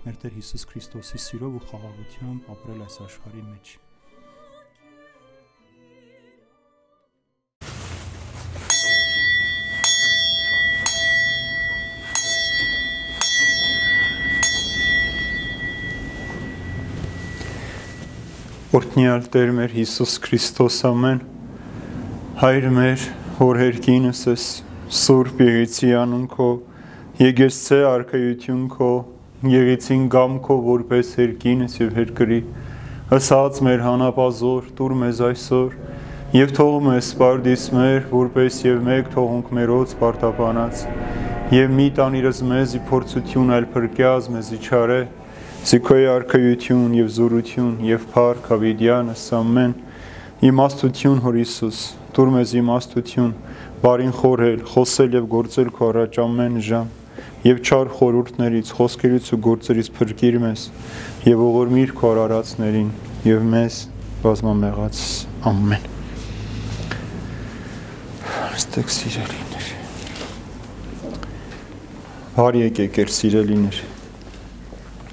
մեր Տեր Հիսուս Քրիստոսի սիրով ու խաղաղությամբ ապրել այս աշխարհի մեջ։ Օրհնյալ Տեր մեր Հիսուս Քրիստոս ամեն Հայր մեր, որ հերկինս ես Սուրբ Եղեցի անուն քո, եկեցե արքայություն քո, եղեցին գամ քո որպես հերկինս եւ հերկրի, հսած մեր հանապազոր, տուր մեզ այսօր, եւ թող մեզ սպարդիս մեր, որպես եւ մեկ թողունք մերոց պարտապանած, եւ մի տանիրս մեզի փորձություն այլ փրկյազ մեզի չարե, Զիքոյի արքայություն եւ զորություն եւ փառք հավիդյանս ամեն իմաստություն հոր Հիսուս դուր մեզ իմաստություն բարին խորհել խոսել եւ գործել քո առաջ ամեն ժամ եւ չար խորուրդներից խոսքերից ու գործերից փրկիր մեզ եւ ողորմիր քո արարածներին եւ մեզ բազմամեղաց ամեն Ստեք սիրելիներ Բարի եկեք սիրելիներ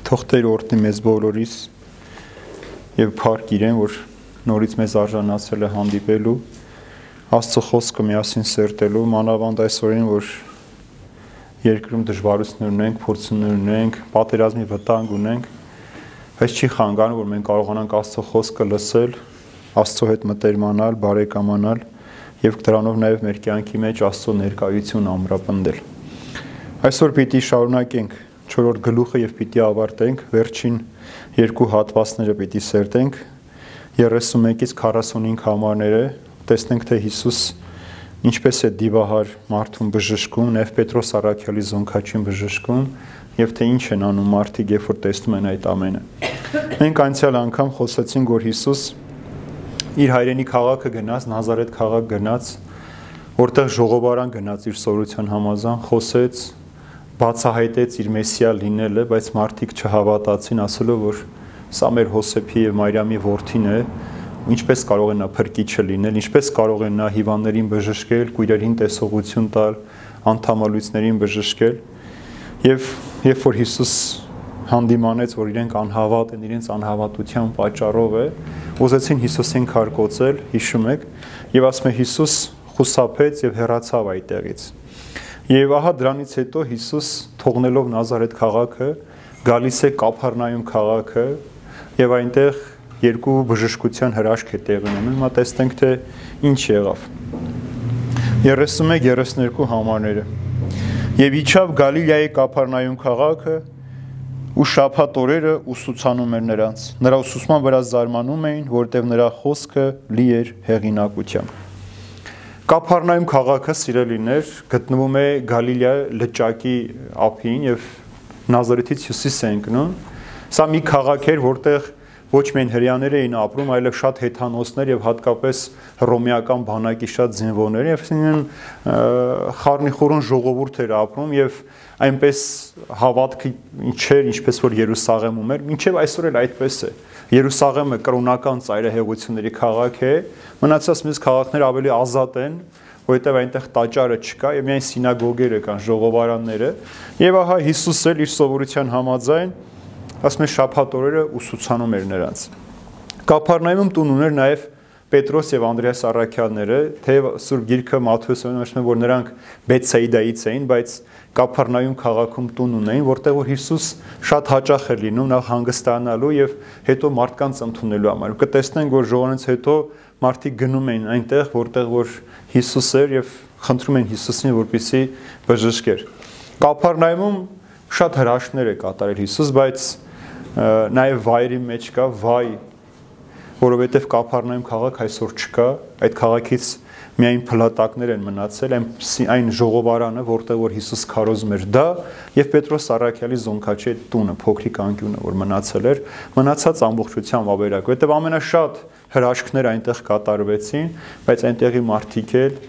թող Տեր օրհնի մեզ բոլորիս եւ փառք իրեն, որ նորից մեզ արժանացել է հանդիպելու Աստծո խոսքը միասին սերտելու, մանավանդ այսօրին, որ երկրում դժվարություններ ունենք, փորձություններ ունենք, պատերազմի վտանգ ունենք, բայց չի խանգարում, որ մենք կարողանանք Աստծո խոսքը լսել, Աստծո հետ մտերմանալ, բարեկամանալ եւ դրանով նաեւ մեր կյանքի մեջ Աստծո ներկայություն ամրապնդել։ Այսօր պիտի շարունակենք 4-րդ գլուխը եւ պիտի ավարտենք վերջին երկու հատվածները պիտի սերտենք 31-ից 45 համարները տեսնենք թե Հիսուս ինչպես է դիվահար մարդուն բժշկում Նև Պետրոս Արաքյալի զոնքաչին բժշկում եւ թե ինչ են անում մարդիկ երբ որ տեսնում են այդ ամենը մենք անցյալ անգամ խոսեցինք որ Հիսուս իր հայրենի քաղաքը գնաց Նազարեթ քաղաք գնաց որտեղ ժողովարան գնաց իր սորության համազան խոսեց բացահայտեց իր մեսիա լինելը, բայց մարդիկ չհավատացին, ասելով որ սա մեր Հոսեփի եւ Մարիամի որդին է, ինչպես կարող է նա փրկիչը լինել, ինչպես կարող է նա հիվանդներին բժշկել, կույրերին տեսողություն տալ, անդամալույցներին բժշկել։ Եվ երբ որ Հիսուս հանդիմանեց, որ իրենք անհավատ են, իրենց անհավատության պատճառով է, ուզեցին Հիսուսին քարկոծել, հիշում եք, եւ ասում է Հիսուս խուսափեց եւ հեռացավ այդտեղից։ Եվ ահա դրանից հետո Հիսուս թողնելով Նազարեթ քաղաքը գալիս է Կափառնայում քաղաքը եւ այնտեղ երկու բժշկության հրաշք է տեղի ունենում։ Հիմա տեսնենք թե ինչ եղավ։ 31-32 համարները։ Եվ իջավ Գալիլեայի Կափառնայում քաղաքը ու շաբաթ օրերը ուսուցանում էր նրանց։ Նրա ուսուցման վրա զարմանում էին, որտեղ նրա խոսքը լի էր հեղինակությամբ։ Կափառնայում քաղաքը սիրելիներ գտնվում է Գալիլեա լճակի ափին եւ Նազարեթից հյուսիս է ընկնում։ Սա մի քաղաք էր, որտեղ ոչ միայն հрьяաներ էին ապրում, այլև շատ հեթանոսներ եւ հատկապես հռոմեական բանակի շատ զինվորներ, այսինքն խառնիխորոն ժողովուրդ էր ապրում եւ այնպես հավատքը ինչեր, ինչպես որ Երուսաղեմում էր, ինչեւ այսօր էլ այդպես է։ Երուսաղեմը կրոնական ծայրահեղությունների քաղաք է, մնացած մեծ քաղաքները ավելի ազատ են, որովհետև այնտեղ տաճարը չկա եւ միայն սինագոգերը կան, ժողովարանները։ Եվ ահա Հիսուսը իր սովորության համաձայն ասում է շաբաթ օրերը ուսուցանում էր նրանց։ Կափառնայում տուն ուներ նաև Պետրոս եւ Անդրեաս Արաքյանները, թե Սուրբ Գիրքը Մատթեոսն նշում է, որ նրանք Բեթսայդայից էին, բայց Կափառնայում քաղաքում տուն ունեին, որտեղ որ Հիսուս շատ հաճախ էր լինում նախ հանգստանալու եւ հետո մարդկանց ընդունելու համար։ Կտեսնենք, որ ժողովրդից հետո մարդիկ գնում էին այնտեղ, որտեղ որ Հիսուս էր եւ խնդրում են Հիսուսին, որպեսի բժշկեր։ Կափառնայում շատ հրաշքներ է կատարել Հիսուս, բայց նաև վայրի մեջ կա վայ որովհետև Կափառնայում քաղաք այսօր չկա, այդ քաղաքից միայն փլատակներ են մնացել, այն այն ժողովարանը, որտեղ որ Հիսուս քարոզում էր դա, եւ Պետրոս Սարաքյալի զոնքաչի տունը, փոքրիկ անկյունը, որ մնացել էր, մնացած ամբողջությամբ ավերակ, որովհետև ամենաշատ հրաշքներ այնտեղ կատարվեցին, բայց այնտեղի մարդիկ էլ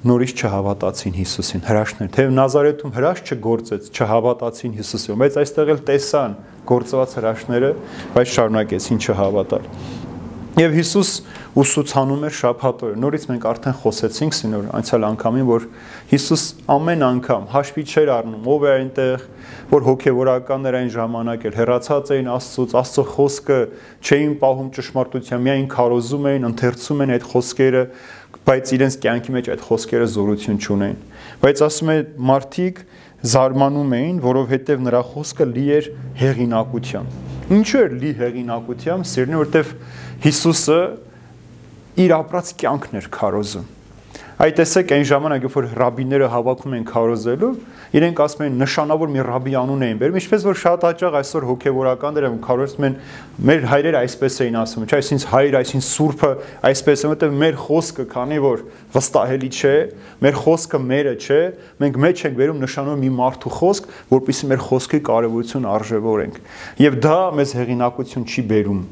նորից չհավատացին Հիսուսին հրաշքներ թեև Նազարեթում հրաշ չգործեց չհավատացին Հիսուսին բայց այստեղ էլ տեսան գործված հրաշքները բայց շարունակեցին չհավատալ Եվ Հիսուս ուսուցանում էր շաբաթօրը։ Նորից մենք արդեն խոսեցինք սինոր անցյալ անգամին, որ Հիսուս ամեն անգամ հաշվի չէր առնում ով է այնտեղ, որ հոգևորականներ այն ժամանակ էլ հերացած էին Աստծոց, Աստծո խոսքը չէին պահում ճշմարտության, միայն քարոզում էին, ընթերցում են այդ խոսքերը, բայց իրենց կյանքի մեջ այդ խոսքերը զորություն չունեն։ Բայց ասում է մարդիկ զարմանում էին, որովհետև նրա խոսքը լի էր հեղինակությամբ։ Ինչու էր լի հեղինակությամբ, սիրնի, որովհետև Հիսուսը իր ապրած կյանքն էր քարոզում։ Այդ տեսեք այն ժամանակ, երբ որ ռաբիները հավաքում են քարոզելու, իրենք ասում են նշանավոր մի ռաբի անուն էին բերում, ինչպես որ շատ հաճախ այսօր հոգևորականները քարոզում են մեր հայրերը այսպես էին ասում, չէ, այսինքն հայր, այսինքն սուրբը այսպես է, որտեղ մեր խոսքը, քանի որ վստահելի չէ, մեր խոսքը մերը չէ, մենք մեջ ենք վերում նշանավոր մի մարդու խոսք, որpիսի մեր խոսքի կարևորություն արժևորենք։ Եվ դա մեզ հեղինակություն չի բերում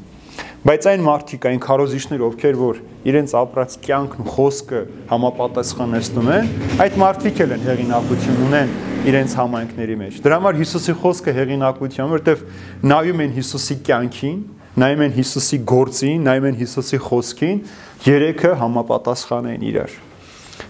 Բայց այն մարդիկ, այն քարոզիչներ, ովքեր որ իրենց ապրած կյանքն ու խոսքը համապատասխանեցնում են, այդ մարդիկ էլ են հեղինակություն ունեն իրենց համայնքների մեջ։ Դրա համար Հիսուսի խոսքը հեղինակություն, որովհետև նայում են Հիսուսի կյանքին, նայում են Հիսուսի գործին, նայում են Հիսուսի խոսքին, երեքը համապատասխան են իրար։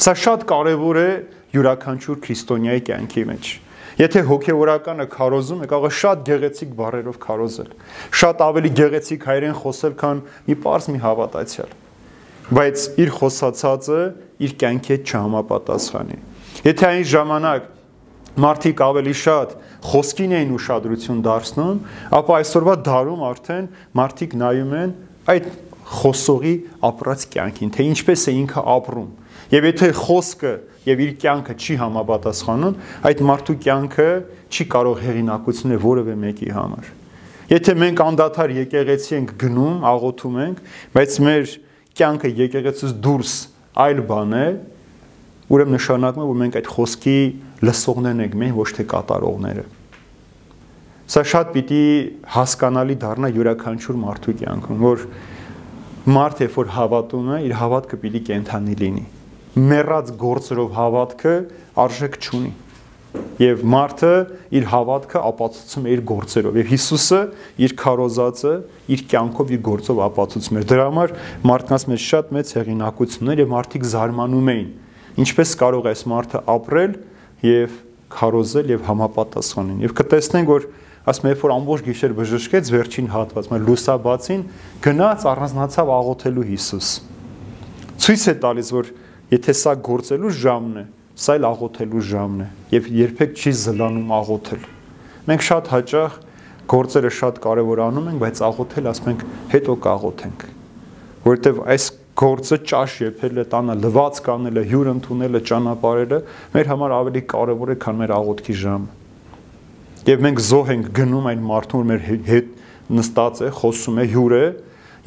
Սա շատ կարևոր է յուրաքանչյուր քրիստոնյայի կյանքի մեջ։ Եթե հոգեորականը քարոզում է, կարող է շատ գեղեցիկ բառերով քարոզել, շատ ավելի գեղեցիկ հայերեն խոսել, քան մի པարզ մի հավատացյալ։ Բայց իր խոսացածը իր կյանքի հետ չհամապատասխանի։ Եթե այն ժամանակ մարդիկ ավելի շատ խոսքին էին ուշադրություն դարձնում, ապա այսօրվա դարում արդեն մարդիկ նայում են այդ խոսողի ապրած կյանքին, թե ինչպես է ինքը ապրում։ Եվ եթե խոսքը եւ իր կյանքը չի համապատասխանում, այդ մարդու կյանքը չի կարող հեղինակություն որևէ մեկի համար։ Եթե մենք անդադար եկեղեցի ենք գնում, աղոթում ենք, բայց մեր կյանքը եկեղեցուց դուրս այլ բան է, ուրեմն նշանակում է, որ մենք այդ խոսքի լսողներն ենք, մենք ոչ թե կատարողները։ Սա շատ պիտի հասկանալի դառնա յուրաքանչյուր մարդու կյանքում, որ մարդ երբ որ հավատում է, իր հավատքը պիտի կենթանի լինի մեռած գործերով հավատքը արժեք չունի եւ մարդը իր հավատքը ապացուցում է իր գործերով եւ Հիսուսը իր քարոզածը իր կյանքով իր գործով ապացուցում էր դրա համար մարդկանց մեջ շատ մեծ հեղինակություն էր եւ մարդիկ զարմանում էին ինչպես կարող է այս մարդը ապրել եւ քարոզել եւ համապատասխանել եւ կտեսնենք որ ասում երբ որ ամբողջ գիշեր բժշկեց վերջին հատվածը լուսաբացին գնաց առանձնացավ աղոթելու Հիսուս ցույց է տալիս որ Եթե սա գործելու ժամն է, սա էլ աղոթելու ժամն է եւ երբեք չի զլանում աղոթել։ Մենք շատ հաճախ գործերը շատ կարևորանում ենք, բայց աղոթել ասում ենք հետո կաղոթենք։ Որովհետեւ այս գործը ճաշ եփելը, տանը լված կանելը, հյուր ընդունելը, ճանապարհելը մեր համար ավելի կարևոր է, քան մեր աղոթքի ժամը։ Եվ մենք զոհ ենք գնում այն մարդուն, որ մեր հետ նստած է, խոսում է, հյուր է,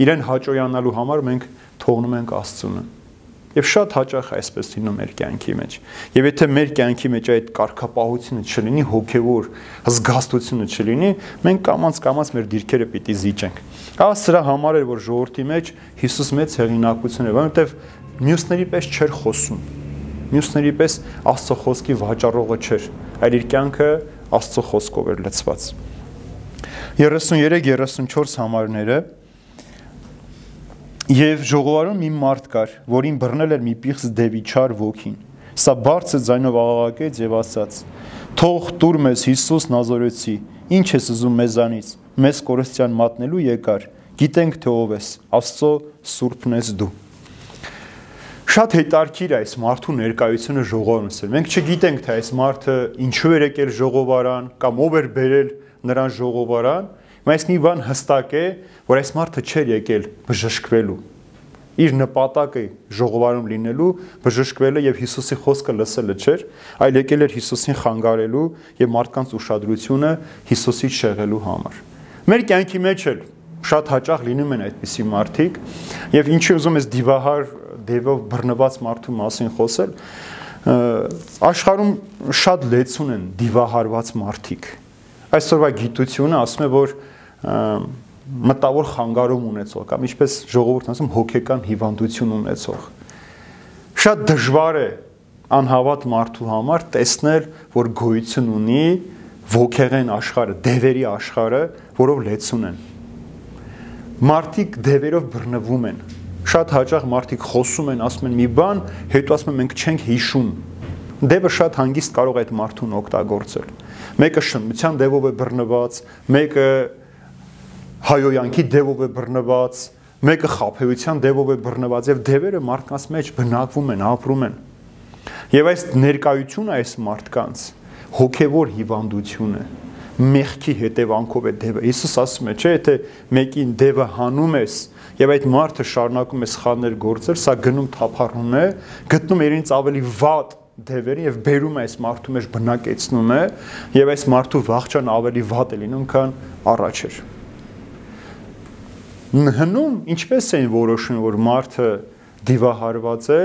իրեն հաճոյանալու համար մենք թողնում ենք Աստծունը։ Եվ շատ հաճախ այսպես լինում մեր կյանքի մեջ։ Եվ եթե մեր կյանքի մեջ այդ կարգապահությունը չլինի, հոգևոր զգաստությունը չլինի, մենք կամած կամած մեր դիրքերը պիտի զիջենք։ Ահա սրա համար էր որ ժողովրդի մեջ Հիսուս մեծ հեղինակություն էր, որովհետև մյուսների պես չէր խոսում։ Մյուսների պես Աստծո խոսքի վաճառողը չէր, այլ իր կյանքը Աստծո խոսքով էր լցված։ 33-34 համարները Եվ ժողովարդում մի մարդ կար, որին բռնել էր մի պիղծ դևի չար ոգին։ Սա բարձր ձայնով աղաղակեց եւ ասաց. Թող տուր մեզ Հիսուս Նազարեցի, ինչ ես ուզում մեզանից։ Մեզ կորստյան մատնելու եկար։ Գիտենք թե ով ես, Աստծո սուրբն ես դու։ Շատ հետարքիր այս մարդու ներկայությունը ժողովրդում։ Մենք չգիտենք թե այս մարդը ինչու էր եկել ժողովարան կամ ով էր բերել նրան ժողովարան, Բայց մի բան հստակ է, որ այս մարդը չէր եկել բժշկվելու։ Իր նպատակը ժողովարում լինելու, բժշկվելը եւ Հիսուսի խոսքը լսելը չէր, այլ եկել էր Հիսուսին խանգարելու եւ մարդկանց ուշադրությունը Հիսուսից շեղելու համար։ Մեր կյանքի մեջ էլ շատ հաճախ լինում են այդպիսի մարդիկ եւ ինչի ուզում ես դիվահար դեվով բռնված մարդու մասին խոսել աշխարհում շատ լեցուն են դիվահարված մարդիկ այսօրվա գիտությունը ասում է որ մտավոր խանգարում ունեցող կամ ինչպես ժողովուրդն ասում հոգեկան հիվանդություն ունեցող շատ դժվար է անհավատ մարդու համար տեսնել որ գոյություն ունի ոգեղեն աշխարհը, դևերի աշխարհը, որով լեցուն են մարդիկ դևերով բռնվում են շատ հաճախ մարդիկ խոսում են ասում են մի բան հետո ասում են մենք չենք հիշում դևը շատ հանգիստ կարող է այդ մարդուն օգտագործել մեկը շնության դևով է բռնված մեկը հայոյանքի դևով է բռնված մեկը խափեության դևով է բռնված եւ դևերը մարդկանց մեջ բնակվում են ապրում են եւ այս ներկայությունը այս մարդկանց հոգեվոր հիվանդություն է մեղքի հետևանքով է դևը։ Հիսուս ասում է, չէ, եթե մեկին դևը հանում ես եւ այդ մարդը շարունակում է սխալներ գործել, սա գնում թափառում է, գտնում է իրենց ավելի վատ դևերը եւ բերում է այս մարդու մեջ բնակեցնում է եւ այս մարդու վախճան ավելի վատ է լինում, քան առաջ էր։ Հնում ինչպես էին որոշում, որ մարդը դիվահարված է,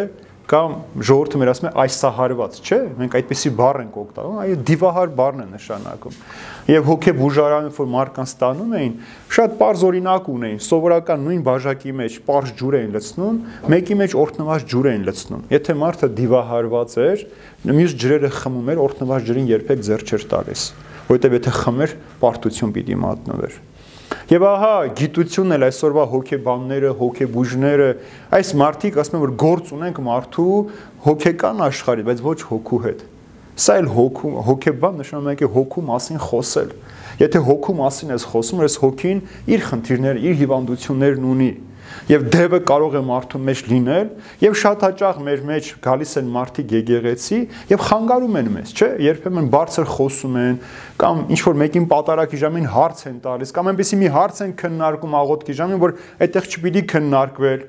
կամ ժողովուրդը մեր ասում է այս սահարված, չէ՞, մենք այդպեսի բառ ենք օգտագործում, այո, դիվահար բառն է նշանակում։ Եվ հոգե բուժարանը, որ մարկանց տանում էին, շատ པարզ օրինակ ունեին, սովորական նույն բաժակի մեջ པարզ ջուր էին լցնում, մեկի մեջ օրտնված ջուր էին լցնում։ Եթե մարդը դիվահարված էր, մյուս ջրերը խմում էր, օրտնված ջրին երբեք ձեռ չէր տալիս, որովհետև եթե խմեր, պարտություն պիտի մատնվեր։ Եվ ահա գիտությունն էլ այսօրվա հոգեբանները, հոգեբուժները, այս մարդիկ ասում են որ գործ ունենք մարդու հոգեկան աշխարհի, բայց ոչ հոգու հետ։ Սա էլ հոգու հոգեբան նշանակում է հոգու մասին խոսել։ Եթե հոգու մասին ես խոսում, ես հոգին իր խնդիրները, իր հիվանդություններն ունի եւ դևը կարող է մարդու մեջ լինել եւ շատ հաճախ մեր մեջ գալիս են մարդիկ եկեղեցի եւ խանգարում են մեզ, չէ՞, երբեմն բարձր խոսում են կամ ինչ որ մեկին պատարակի ժամին հարց են տալիս կամ այնպեսի մի հարց են քննարկում աղոթքի ժամին, որ այդտեղ չպիտի քննարկվել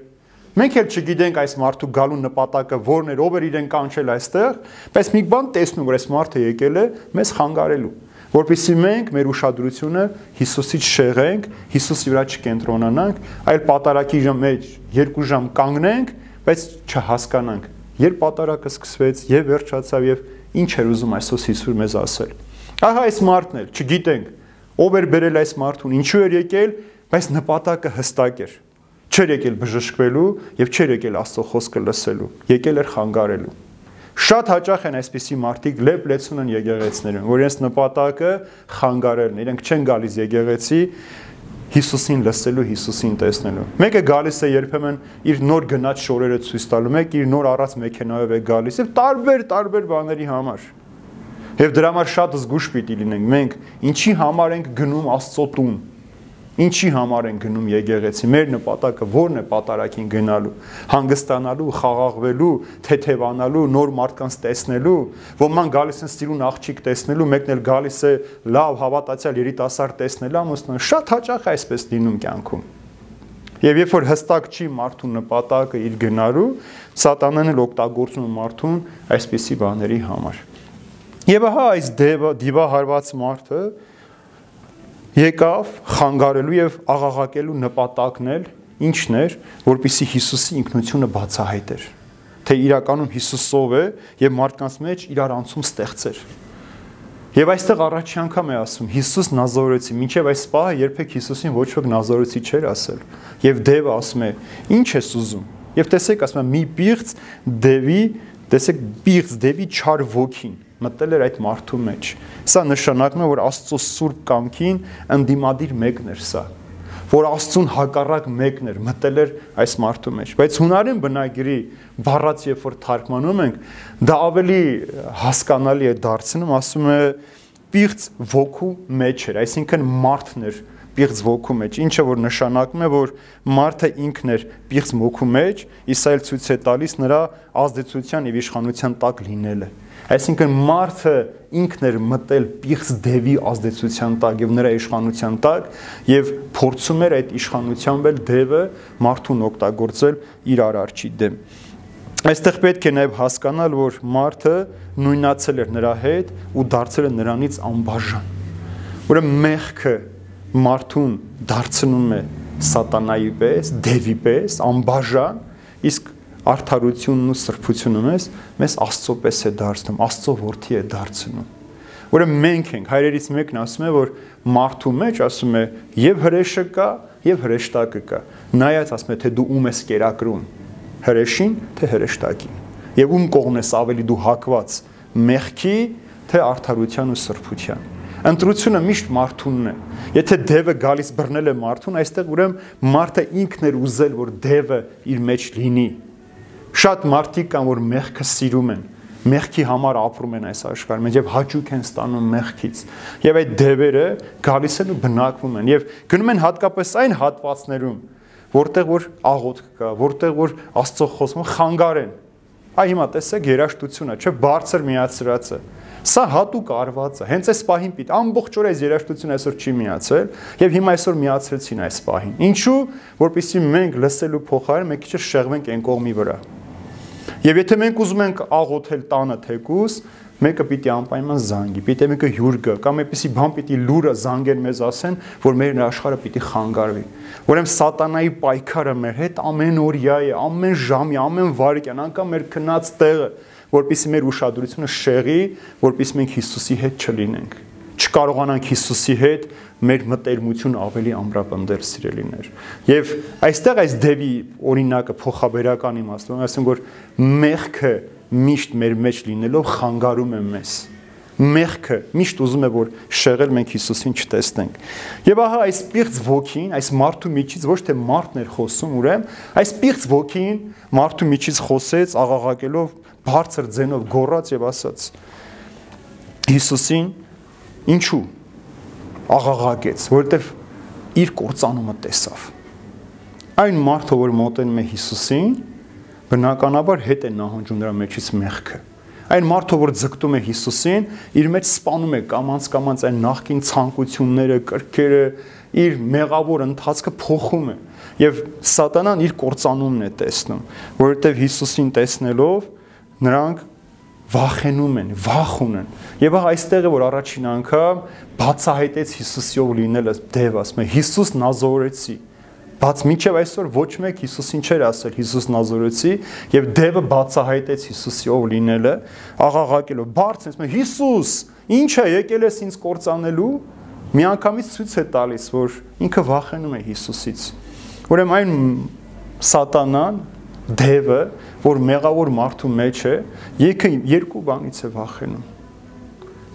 Մենք էլ չգիտենք այս մարդու գալու նպատակը որն էր, ով էր իրեն կանչել այստեղ, բայց մի բան տեսնում որ այս մարդը եկել է մեզ խանգարելու որpիսի մենք մեր ուշադրությունը Հիսուսից շեղենք, Հիսուսի վրա չկենտրոնանանք, այլ պատարակի մեջ 2 ժամ կանգնենք, բայց չհասկանանք։ Երբ պատարակը սկսվեց եւ վերջացավ եւ ինչ էր ուզում այսօս Հիսուս մեզ ասել։ Ահա այս մարդն էր, չգիտենք ով էր բերել այս մարդուն, ինչու էր եկել, բայց նպատակը հստակ էր։ Չէր եկել բժշկվելու եւ չէր եկել Աստծո խոսքը լսելու, եկել էր խանգարելու։ Շատ հաճախ են այսպիսի մարդիկ լեփ լեցուն են եկեղեցիներում, որ իրենց նպատակը խանգարելն, իրենք չեն գալիս եկեղեցի Հիսուսին լսելու, Հիսուսին տեսնելու։ Մեկը գալիս է երբեմն իր նոր գնաց շորերը ցույց տալու, մեկը իր նոր առած մեքենայով է գալիս եւ տարբեր տարբեր բաների համար։ Եվ դրա համար շատ զգուշ պիտի լինենք։ Մենք ինչի համար ենք գնում Աստծո տուն Ինչի համար են գնում եկեղեցի։ Մեր նպատակը ո՞րն է պատարակին գնալու։ Հանգստանալու, խաղաղվելու, թեթևանալու, նոր մարդկանց տեսնելու։ Ոման գալիս են սիրուն աղջիկ տեսնելու, մեկն էլ գալիս է լավ հավատացյալ երիտասարդ տեսնելու, ամուսնու։ Շատ հաճախ այսպես լինում կյանքում։ Եվ երբ որ հստակ չի մարդու նպատակը իր գնալու, սատանան էլ օգտագործում է մարդուն այսպիսի բաների համար։ Եվ ահա այս դիվա դիվահարված մարդը եկավ խանգարելու եւ աղաղակելու նպատակն էլ ինչն էր, որpիսի Հիսուսի ինքնությունը բացահայտեր, թե իրականում Հիսուս ով է եւ մարդկանց մեջ իրար անցում ստեղծեր։ Եվ այստեղ առաջի անգամ է ասում Հիսուս Նազարեցի, մինչև այս պահը երբեք Հիսուսին ոչ ոք Նազարեցի չէր ասել։ Եվ Դևը ասում է. «Ինչ ես ուզում»։ Եվ տեսեք, ասում է՝ մի պիղծ Դևի, տեսեք, պիղծ Դևի չար ոգին մտել էր այդ մարդու մեջ։ Սա նշանակում է, որ Աստծո սուրբ կամքին ընդդիմադիր մեկն էր սա որ Աստծուն հակառակ մեկն էր մտել էր այս մարդու մեջ բայց հունարեն բնագիրի բառած երբ որ թարգմանում ենք դա ավելի հասկանալի է դարձնում ասում է պիղծ ոգու մեջ էր այսինքն մարդն էր պիղծ ոգու մեջ, ինչը որ նշանակում է, որ մարդը ինքն էր պիղծ ոգու մեջ, Իսայել ցույց է տալիս նրա ազդեցության եւ իշխանության տակ լինելը։ Այսինքն մարդը ինքն էր մտել պիղծ դևի ազդեցության տակ եւ նրա իշխանության տակ եւ փորձում էր այդ իշխանությամբ էլ դևը մարդուն օգտագործել իր արարչի դեմ։ Այստեղ պետք է նաև հասկանալ, որ մարդը նույնացել էր նրա հետ ու դարձել է նրանից անբաժան։ Ուրեմն մեղքը մարդուն դարձնում է սատանայի պես, դևի պես, անբաժան, իսկ արդարությունն ու սրբությունը մեզ մեզ Աստծո պես է դարձնում, Աստծո որդի է դարձնում։ Ուրեմն մենք ենք, հայրերից մեկն ասում է, որ մարդու մեջ ասում է եւ հրեշը կա, եւ հրեշտակը կա։ Նայած ասում է, թե դու ում ես կերակրում, հրեշին, թե հրեշտակին։ Եվ ում կողմն ես ավելի դու հակված, մեղքի, թե արդարության ու սրբության։ Ընտրությունը միշտ մարդունն է։ Եթե դևը գալիս բռնել է մարդուն, այստեղ ուրեմն մարդը ինքն էր ուզել, որ դևը իր մեջ լինի։ Շատ մարդիկ կան, որ մեղքը սիրում են, մեղքի համար ապրում են այս աշխարհում եւ հաճույք են ստանում մեղքից։ Եվ այդ դևերը գալիս են ու բնակվում են եւ գնում են հատկապես այն հատվածներում, որտեղ որ աղոթք կա, որտեղ որ Աստծո խոսքը խանգարեն։ Այ հիմա տեսեք երաշտությունը, չէ, բարձր միացրածը։ Սա հատուկ արված է։ Հենց այս պահին պիտի ամբողջ օր այս երաշտությունը այսօր չի միացել եւ հիմա այսօր միացրեցին այս պահին։ Ինչու? Որպեսզի մենք լսելու փոխարեն մեկ քիչ շեղվենք այն կողմի վրա։ Եվ եթե մենք ուզում ենք աղոթել տանը թեկուս, մեկը պիտի անպայման զանգի, պիտի մեկը հյուր գա, կամ այնպեսի բան պիտի լուրը զանգեն մեզ ասեն, որ մեր աշխարհը պիտի խանգարվի։ Ուրեմն սատանայի պայքարը մեր հետ ամեն օրյա է, ամեն ժամի, ամեն վայրկյան, անգամ մեր քնած տեղը, որpիսի մեր ուշադրությունը շեղի, որpիսի մենք Հիսուսի հետ չլինենք չկարողանանք Հիսուսի հետ մեր մտերմություն ավելի ամրապնդել սիրելիներ։ Եվ այստեղ այս դեպի օրինակը փոխաբերական իմաստով, ասեմ որ մեղքը միշտ մեր մեջ լինելով խանգարում է մեզ մեղքը միշտ ուզում է որ շեղել մենք Հիսուսին չտեսնենք։ Եվ ահա այս պիղծ ոգին, այս մարդու միջից ոչ թե մարդն էր խոսում, ուրեմն այս պիղծ ոգին մարդու միջից խոսեց աղաղակելով բարձր ձենով գոռաց եւ ասաց Հիսուսին ինչու աղաղակեց, որովհետեւ իր կործանումը տեսավ։ Այն մարդը, որ մոտենում է Հիսուսին, բնականաբար հետ է նահանջում նրա մեջից մեղքը։ Այն մարդը, որ ձգտում է Հիսուսին, իր մեջ սպանում է կամած-կամած այն նախքին ցանկությունները, կրքերը, իր մեղավոր ընթացքը փոխում է։ Եվ սատանան իր կործանումն է տեսնում, որովհետև Հիսուսին տեսնելով նրանք վախենում են, վախ ունեն։ Եվ ահա այստեղ է որ առաջին անգամ բացահայտեց Հիսուսիով լինելը դև ասում է Հիսուս Նազորեցի։ Բաց միջև այսօր ոչ մեկ Հիսուսին չէր ասել Հիսուս Նազորեցի եւ դևը բացահայտեց Հիսուսիով լինելը, աղաղակելով բարձր ասում է Հիսուս, ի՞նչ է եկել ես ինձ կործանելու։ Միանգամից ցույց է տալիս, որ ինքը վախենում է Հիսուսից։ Ուրեմն այն սատանան դևը, որ մեղավոր մարդու մեջ է, եկը երկու բանից է վախենում։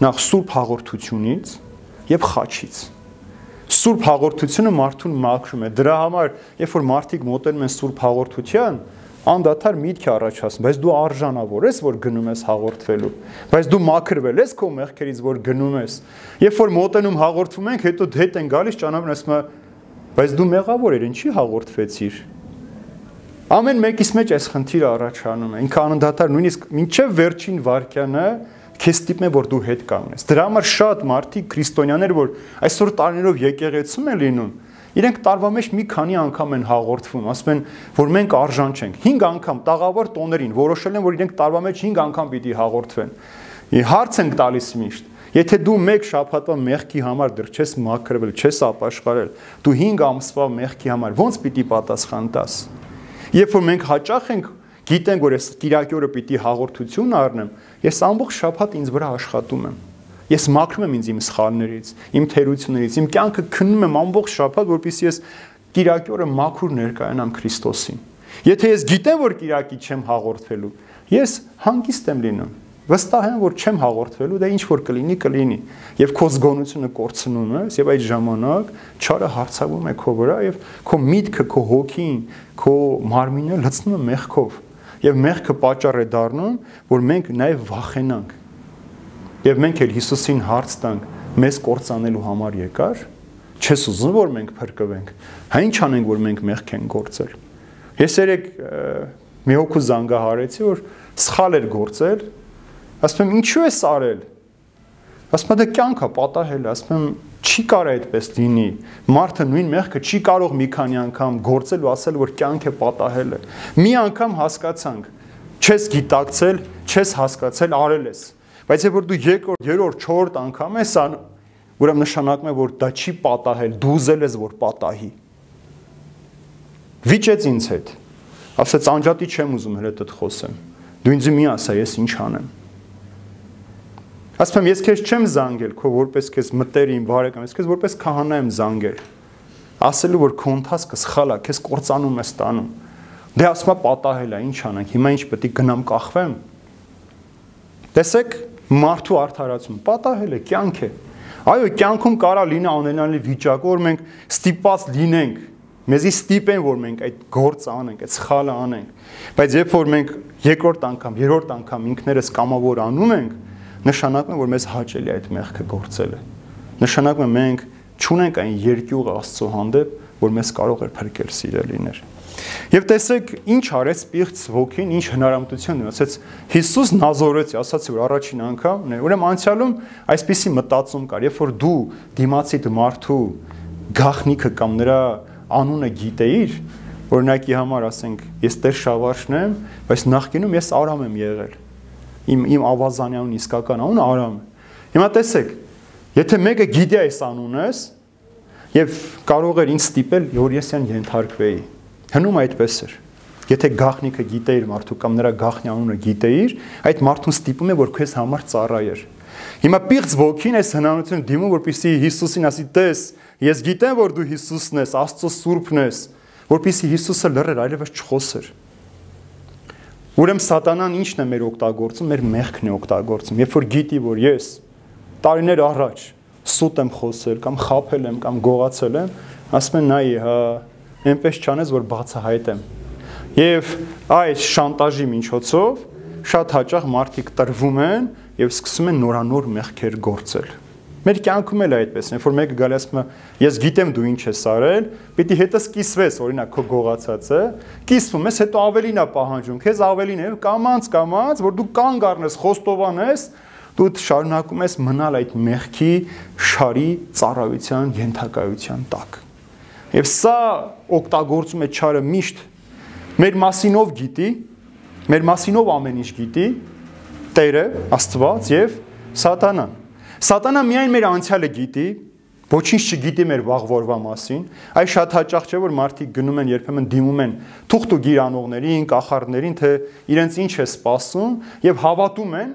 Նախ սուրբ հաղորդությունից եւ խաչից։ Սուրբ հաղորդությունը մարդուն մաքրում է։ Դրա համար, երբ որ մարդիկ մոտենում են սուրբ հաղորդության, անդադար միտք առաջացնում, բայց դու արժանավոր ես, որ գնում ես հաղորդվելու։ Բայց դու մաքրվել ես քո մեղքերից, որ գնում ես։ Երբ որ մոտենում հաղորդվում ենք, հետո հետ են գալիս ճանապարհ ասում, բայց դու մեղավոր ես, ինչի հաղորդվեցիր։ Ամեն մեկից մեջ այս խնդիրը առաջանում է։ Ինքը անընդհատ նույնիսկ մինչև վերջին վարքյանը քեզ ստիպում է որ դու հետ կանգնես։ Դրա համար շատ մարդիկ քրիստոնյաներ, որ այսօր տարիներով եկեղեցում են լինում, իրենք տարվա մեջ մի քանի անգամ են հաղորդվում, ասում են, որ մենք արժան չենք։ 5 անգամ տաղավար տոներին որոշել են, որ իրենք տարվա մեջ 5 անգամ պիտի հաղորդվեն։ Հարց ենք տալիս միշտ. Եթե դու մեկ շաբաթվա մեղքի համար դեռ չես մաքրվել, չես ապաշխարել, դու 5 ամսվա մեղքի համար ո՞նց պիտի պատասխան տաս։ Երբ որ մենք հաճախ ենք գիտենք, որ ես Կիրակի օրը պիտի հաղորդություն առնեմ, ես ամբողջ շաբաթ ինձ վրա աշխատում եմ։ Ես մաքրում եմ ինձ իմ սխալներից, իմ թերություններից, իմ կյանքը քննում եմ ամբողջ շաբաթ, որպեսզի ես Կիրակի օրը մաքուր ներկայանամ Քրիստոսին։ Եթե ես գիտեմ, որ Կիրակի չեմ հաղորդվելու, ես հանգիստ եմ լինում վստահ եմ որ չեմ հաղորդվելու դա ինչ որ կլինի կլինի եւ քո զգոնությունը կորցնում ես եւ այդ ժամանակ չարը հարցավում է քո վրա եւ քո միտքը քո հոգին քո մարմինը լցնում է մեղքով եւ մեղքը պատճառ է դառնում որ մենք նաեւ վախենանք եւ մենք էլ Հիսուսին հարց տանք մեզ կորցանելու համար եկար չես ուզում որ մենք փրկվենք հա ինչ անենք որ մենք մեղք ենք գործել ես երեք մի հոգու զանգահարեցի որ սխալ էր գործել Ասում եմ, ինչու ես արել։ Ասում եմ, դա կյանքա պատահել, ասում եմ, չի կարող այդպես լինի։ Մարդը նույն մեղքը չի կարող մի քանի անգամ գործել ու ասել, որ կյանք է պատահել է։ Մի անգամ հասկացանք, չես գիտակցել, չես հասկացել, արել ես։ Բայց երբ որ դու երկրորդ, երրորդ, չորրորդ անգամ ես անում, ուրեմն նշանակում է, որ դա չի պատահել, դու ուզել ես, որ պատահի։ Վիճեց ինձ հետ։ Ասաց անջատի չեմ ուզում հրետդ խոսեմ։ Դու ինձ մի ասա, ես ինչ անեմ։ Ասում եմ, ես քեզ չեմ զանգել, քո որպես քեզ մտերիմ բարեկամ, ես քեզ որպես քահանա եմ զանգել։ Ասելու որ քո ընթացքը սխալ է, քեզ կործանում է ստանում։ Դե ասում է պատահել է, ինչ անենք։ Հիմա ինչ պետք է գնամ կախվեմ։ Տեսեք, մարդու արդարացում պատահել է, կյանք է։ Այո, կյանքում կարա լինի անենալի վիճակ, որ մենք ստիպված լինենք Մեզի ստիպեն, որ մենք այդ գործը անենք, այդ սխալը անենք։ Բայց երբ որ մենք երկրորդ անգամ, երրորդ անգամ ինքներս կամավոր անում ենք, նշանակում է, որ մեզ հաճելի է այդ մեղքը գործելը։ Նշանակում է մենք ճունենք այն երկյուղը Աստծո հանդեպ, որ մեզ կարող էր փրկել սիրելիներ։ Եվ տեսեք, ինչ արեց Պիղծ ոգին, ինչ հնարամտություն ունի, ասաց Հիսուս նազորեց, ասաց որ առաջին անգամ, ուրեմն անցյալում այսպիսի մտածում կար, երբ որ դու դիմացիդ մարդու գախնիկը կամ նրա անունը գիտեիր, օրինակի համար ասենք, ես Տեր Շավարշն եմ, բայց նախկինում ես Արամ եմ եղել։ Իմ իմ ավազանյանուն իսկական անունը Արամ է։ Հիմա տեսեք, եթե մեկը գիտի այս անունս եւ կարող էր ինձ ստիպել, որ ես այն ենթարկվեի։ Հնում այդպես էր։ Եթե գախնիկը գիտեիր մարդու կամ նրա գախնի անունը գիտեիր, այդ մարդուն ստիպում է որ քեզ համար ծառայեր։ Հիմա պիղծ ոգին այս հնարավորությունը դիմում որպեսի Հիսուսին ասի՝ «Տես, Ես գիտեմ, որ դու Հիսուսն ես, Աստծո Սուրբն ես, որpիսի Հիսուսը լռեր, այլևս չխոսեր։ Ուրեմն սատանան ի՞նչն է մեր օգտագործում, մեր մեղքն է օգտագործում։ Երբ որ գիտի, որ ես տարիներ առաջ սուտ եմ խոսել կամ խափել եմ կամ գողացել եմ, ասում են նայ, հա, այնպես չանես, որ բացահայտեմ։ Եվ այս շանտաժի միջոցով շատ հաճախ մարդիկ տրվում են եւ սկսում են նորանոր մեղքեր գործել Մեր կյանքում էլ այդպես է, որ մեկը գալի ասում է, ես գիտեմ դու ինչ ես արել, պիտի հետս կիսվես, օրինակ քո գողացածը, կիսվում ես, հետո ավելին է պահանջում, քեզ ավելին է, կամանց, կամանց, որ դու կանգ առնես, խոստովանես, դու շարունակում ես մնալ այդ մեղքի շարի ծառայության ենթակայության տակ։ Եվ սա օգտագործում է ճարը միշտ մեր մասինով գիտի, մեր մասինով ամեն ինչ գիտի, Տերը, Աստված եւ Սատանան։ Սատանա միայն մեր անցյալը գիտի, ոչինչ չգիտի մեր վաղ որվա մասին։ Այ շատ հաճախ չէ որ մարդիկ գնում են երբեմն դիմում են թուղթ ու գիրանողներին, կախարդներին, թե իրենց ինչ է սպասում եւ հավատում են,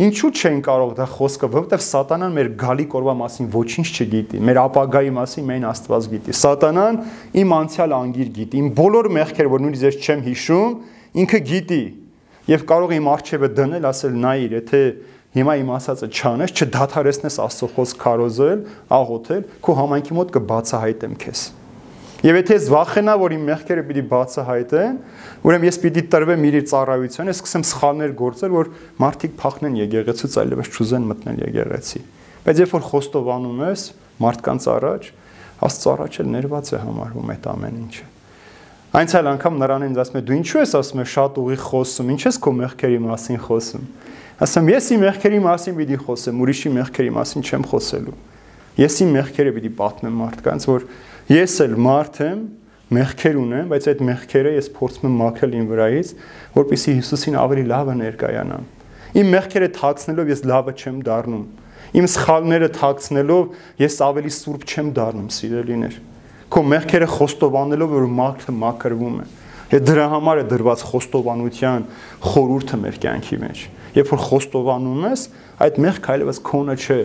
Ինչու չեն կարող դա խոսքը, որովհետև սատանան մեր գալի կորվա մասին ոչինչ չգիտի, մեր ապագայի մասին միայն Աստված գիտի։ Սատանան իմ անցյալ անգիր գիտի, իմ բոլոր մեղքերը, որ նույնիսկ ես չեմ հիշում, ինքը գիտի։ Եվ կարող է իմ արժևը դնել, ասել նայիր, եթե Հիմա իմ ասածը չանես, չդադարեցնես Աստծո խոսք քարոզել, աղոթել, քո համայնքի մոտ կբացահայտեմ քեզ։ Եվ եթե ես վախենա, որ իմ մեղքերը պիտի բացահայտեն, ուրեմն ես պիտի տրվեմ իր ծառայության, ես սկսեմ սխալներ գործել, որ մարդիկ փախնեն եկեղեցուց, այլևս չուզեն մտնել եկեղեցի։ Բայց երբ որ խոստովանում ես մարդկանց առաջ, Աստծո առաջ էլ ներված է համարվում այդ ամեն ինչը։ Այնցալ անգամ նրան ինձ ասում է դու ինչու ես ասում ես շատ ուղի խոսում, ինչ ես քո մեղքերի մասին խոսում։ Ասեմ, ես իմ մեղքերի մասին պիտի խոսեմ, ուրիշի մեղքերի մասին չեմ խոսելու։ Ես իմ մեղքերը պիտի պատմեմ մարդկանց, որ ես էլ մարդ եմ, մեղքեր ունեմ, բայց այդ մեղքերը ես փորձում եմ մաքրել իմ վրայից, որպեսզի Հիսուսին ավելի լավը ներկայանամ։ Իմ մեղքերը թաքցնելով ես լավը չեմ դառնում։ Իմ սխալները թաքցնելով ես ավելի սուրբ չեմ դառնում, սիրելիներ։ Քո մեղքերը խոստովանելով որ մարդը մաքրվում է։ դրա համար է դրված խոստովանության խորուրդը մեր կյանքի մեջ։ Երբ որ խոստովանում ես, այդ մեղքը այլևս քոնը չէ,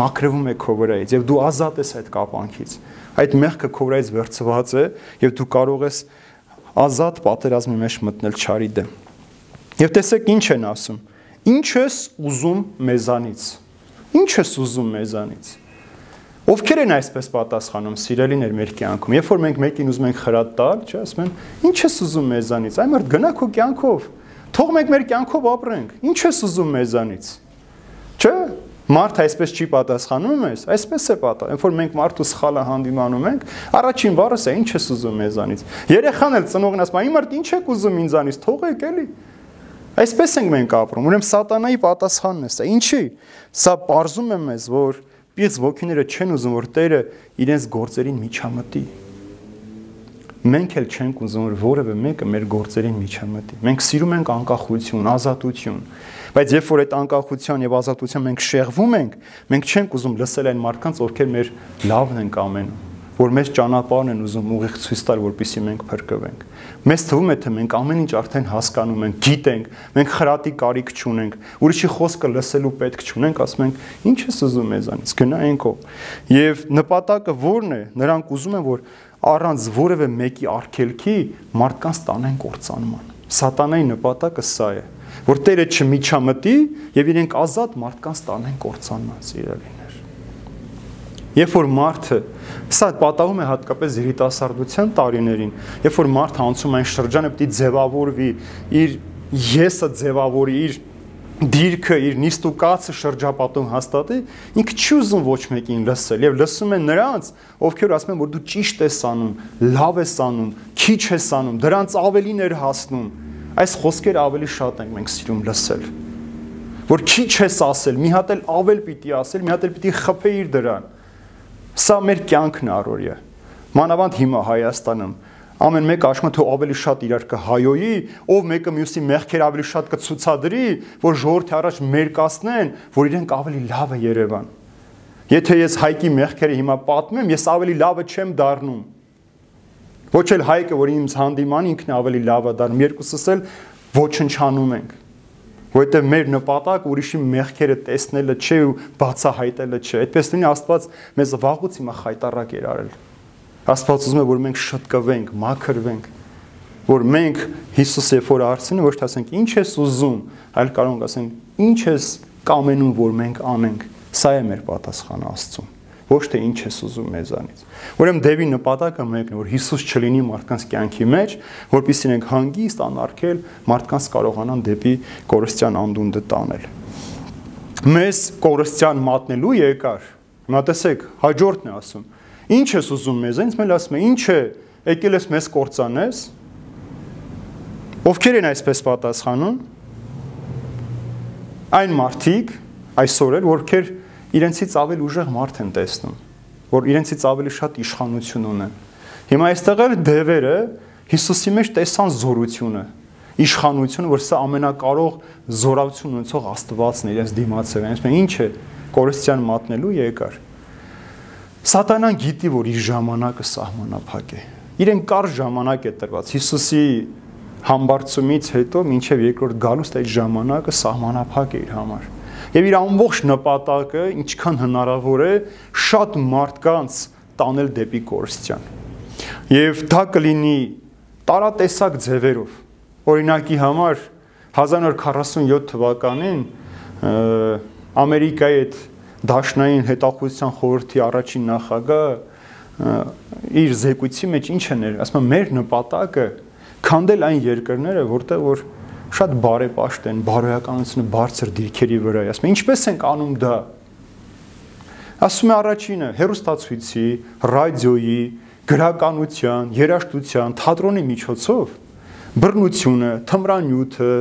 մաքրվում է քո վրայից եւ դու ազատ ես այդ կապանքից։ Այդ մեղքը քո վրայից վերցված է եւ դու կարող ես ազատ պատերազմի մեջ մտնել ճարի դեմ։ Եվ տեսեք ինչ են ասում։ Ինչ ես ուզում մեզանից։ Ինչ ես ուզում մեզանից։ Ովքեր են այսպես պատասխանում սիրելիներ մեր կյանքում։ Երբ որ մենք մեկին ուզում ենք խրատ տալ, չէ, ասում են, ի՞նչ ես ուզում մեզանից։ Այ մարդ գնա քո կյանքով Թող մենք մեր կյանքով ապրենք։ Ինչ ես ուզում մեզանից։ Չէ՞։ Մարդ այսպես չի պատասխանում ես, այսպես է պատա։ Երբ որ մենք մարդու սխալը հանդիմանում ենք, առաջին բառս է ինչ ես ուզում մեզանից։ Երեխան էլ ծնողն ասում, «Այ մարդ ինչ եք ուզում ինձանից, թողեք էլի»։ Այսպես ենք մենք ապրում։ Ուրեմն սատանայի պատասխանն է սա։ Ինչի՞։ Սա ողրզում է մեզ, որ պիղծ ոգիները չեն ուզում, որ Տերը իրենց գործերին միջամտի։ մենք էլ չենք ուզում որ որևէ մեկը մեր գործերին միջամտի։ Մենք սիրում ենք անկախություն, ազատություն, բայց երբ որ այդ անկախության եւ ազատության մենք շեղվում ենք, մենք չենք ուզում լսել այն մարդկանց, ովքեր մեր լավն են կամենում, որ մեր ճանապարհն են ուզում ուղիղ ցույց տալ, որպեսզի մենք փրկվենք։ Մեզ թվում է, թե մենք ամեն ինչ արդեն հասկանում ենք, գիտենք, մենք խրատի կարիք չունենք, ուրիշի խոսքը լսելու պետք չունենք, ասում ենք, ինչ ես ուզում մեզանից, գնայինք ո։ Եվ նպատակը ո՞րն է։ Նրանք ուզում են, որ առանց որևէ մեկի արգելքի մարդկանց տանեն կործանման։ Սատանայի նպատակը սա է, որ Տերը չմիջամտի եւ իրենք ազատ մարդկանց տանեն կործանման, սիրելիներ։ Երբ որ մարդը սա պատահում է հատկապես երիտասարդության տարիներին, երբ որ մարդը անցում այն շրջանը պետք է ձևավորվի, իր եսը ձևավորի, իր դիրքը իր նիստուկացը շրջապատում հաստատի, ինքը չի ուզում ոչ մեկին լսել եւ լսում է նրանց, ովքեր ասում են, որ դու ճիշտ ես անում, լավ ես անում, քիչ ես անում, դրանց ավելին էր հասնում։ Այս խոսքերը ավելի շատ ենք մենք սիրում լսել։ Որ քիչ ես ասել, մի հատ էլ ավել պիտի ասել, մի հատ էլ պիտի խփեիր դրան։ Սա մեր կյանքն է առօրյա։ Մանավանդ հիմա Հայաստանում ամեն մեկը աշմա թող ավելի շատ իրար կհայոյի, ով մեկը մյուսի մեղքեր ավելի շատ կցուցադրի, որ ժողովրդի առաջ մերկացնեն, որ իրենք ավելի լավ է Երևան։ Եթե ես հայկի մեղքերը հիմա պատմեմ, ես ավելի լավը չեմ դառնում։ Ոչ էլ հայկը, որ ինձ հանդիման ինքն ավելի լավ է դառնում, երկուսս էլ ոչնչանում ենք որովհետև մեր նպատակ ուրիշի մեղքերը տեսնելը չէ ու բացահայտելը չէ։ Այդպես լինի Աստված մեզ վաղուց հիմա խայտարակ էր արել։ Աստված ուզում է, որ մենք շտկվենք, մաքրվենք, որ մենք Հիսուսը երբ որ արցնի, ոչ թե ասենք ինչ ես ուզում, այլ կարող ենք ասենք ինչ ես կամենում, որ մենք անենք։ Սա է մեր պատասխանը Աստծուն ոչ թե ինչ ես ուզում մեզանից։ Ուրեմն դեպի նպատակը մեկն է, որ Հիսուս չլինի մարդկանց կյանքի մեջ, որpիսի ենք հանգիստ անարգել մարդկանց կարողանան դեպի կորստյան անդունդը տանել։ Մեզ կորստյան մատնելու եկար։ Հիմա տեսեք, հաջորդն է ասում Ինչ ես ուզում մեզ, ինձ մել ասում է, ինչ է, եկել ես մեզ կործանես։ Ովքեր են այսպես պատասխանում։ Այն մարդիկ այսօր էլ, որքեր իրենցից ավելի ուժեղ մարդ են տեսնում, որ իրենցից ավելի շատ իշխանություն ունեն։ Հիմա այստեղ էլ դևերը Հիսուսի մեջ տեսան զորությունը, իշխանությունը, որ սա ամենակարող զորացություն ունեցող Աստվածն է իրենց դիմացել։ Այսինքն ինչ է կորստյան մատնելու եկար։ Սատանան գիտի, որ իր ժամանակը սահմանափակ է։ Իրեն կար ժամանակ է տրված։ Հիսուսի համբարձումից հետո մինչև երկրորդ գալուստ այդ ժամանակը սահմանափակ է իր համար։ Եվ իր ամբողջ նպատակը, ինչքան հնարավոր է, շատ մարդկանց տանել դեպի կորստյան։ Եւ դա կլինի տարատեսակ ձևերով։ Օրինակի համար 1947 թվականին Ամերիկայի այդ Դաշնային հետախուզության խորհրդի առաջին նախագահ իր զեկույցի մեջ ինչ է ներ, ասում է մեր նպատակը քանդել այն երկրները, որտեղ որ շատ բարեպաշտ են, բարոյականությունը բարձր դիրքերի վրա է։ Ասում է ինչպես ենք անում դա։ Ասում է առաջինը հերոստացույցի, ռադիոյի, գրականության, երաժշտության, թատրոնի միջոցով բռնությունը, թմրանյութը,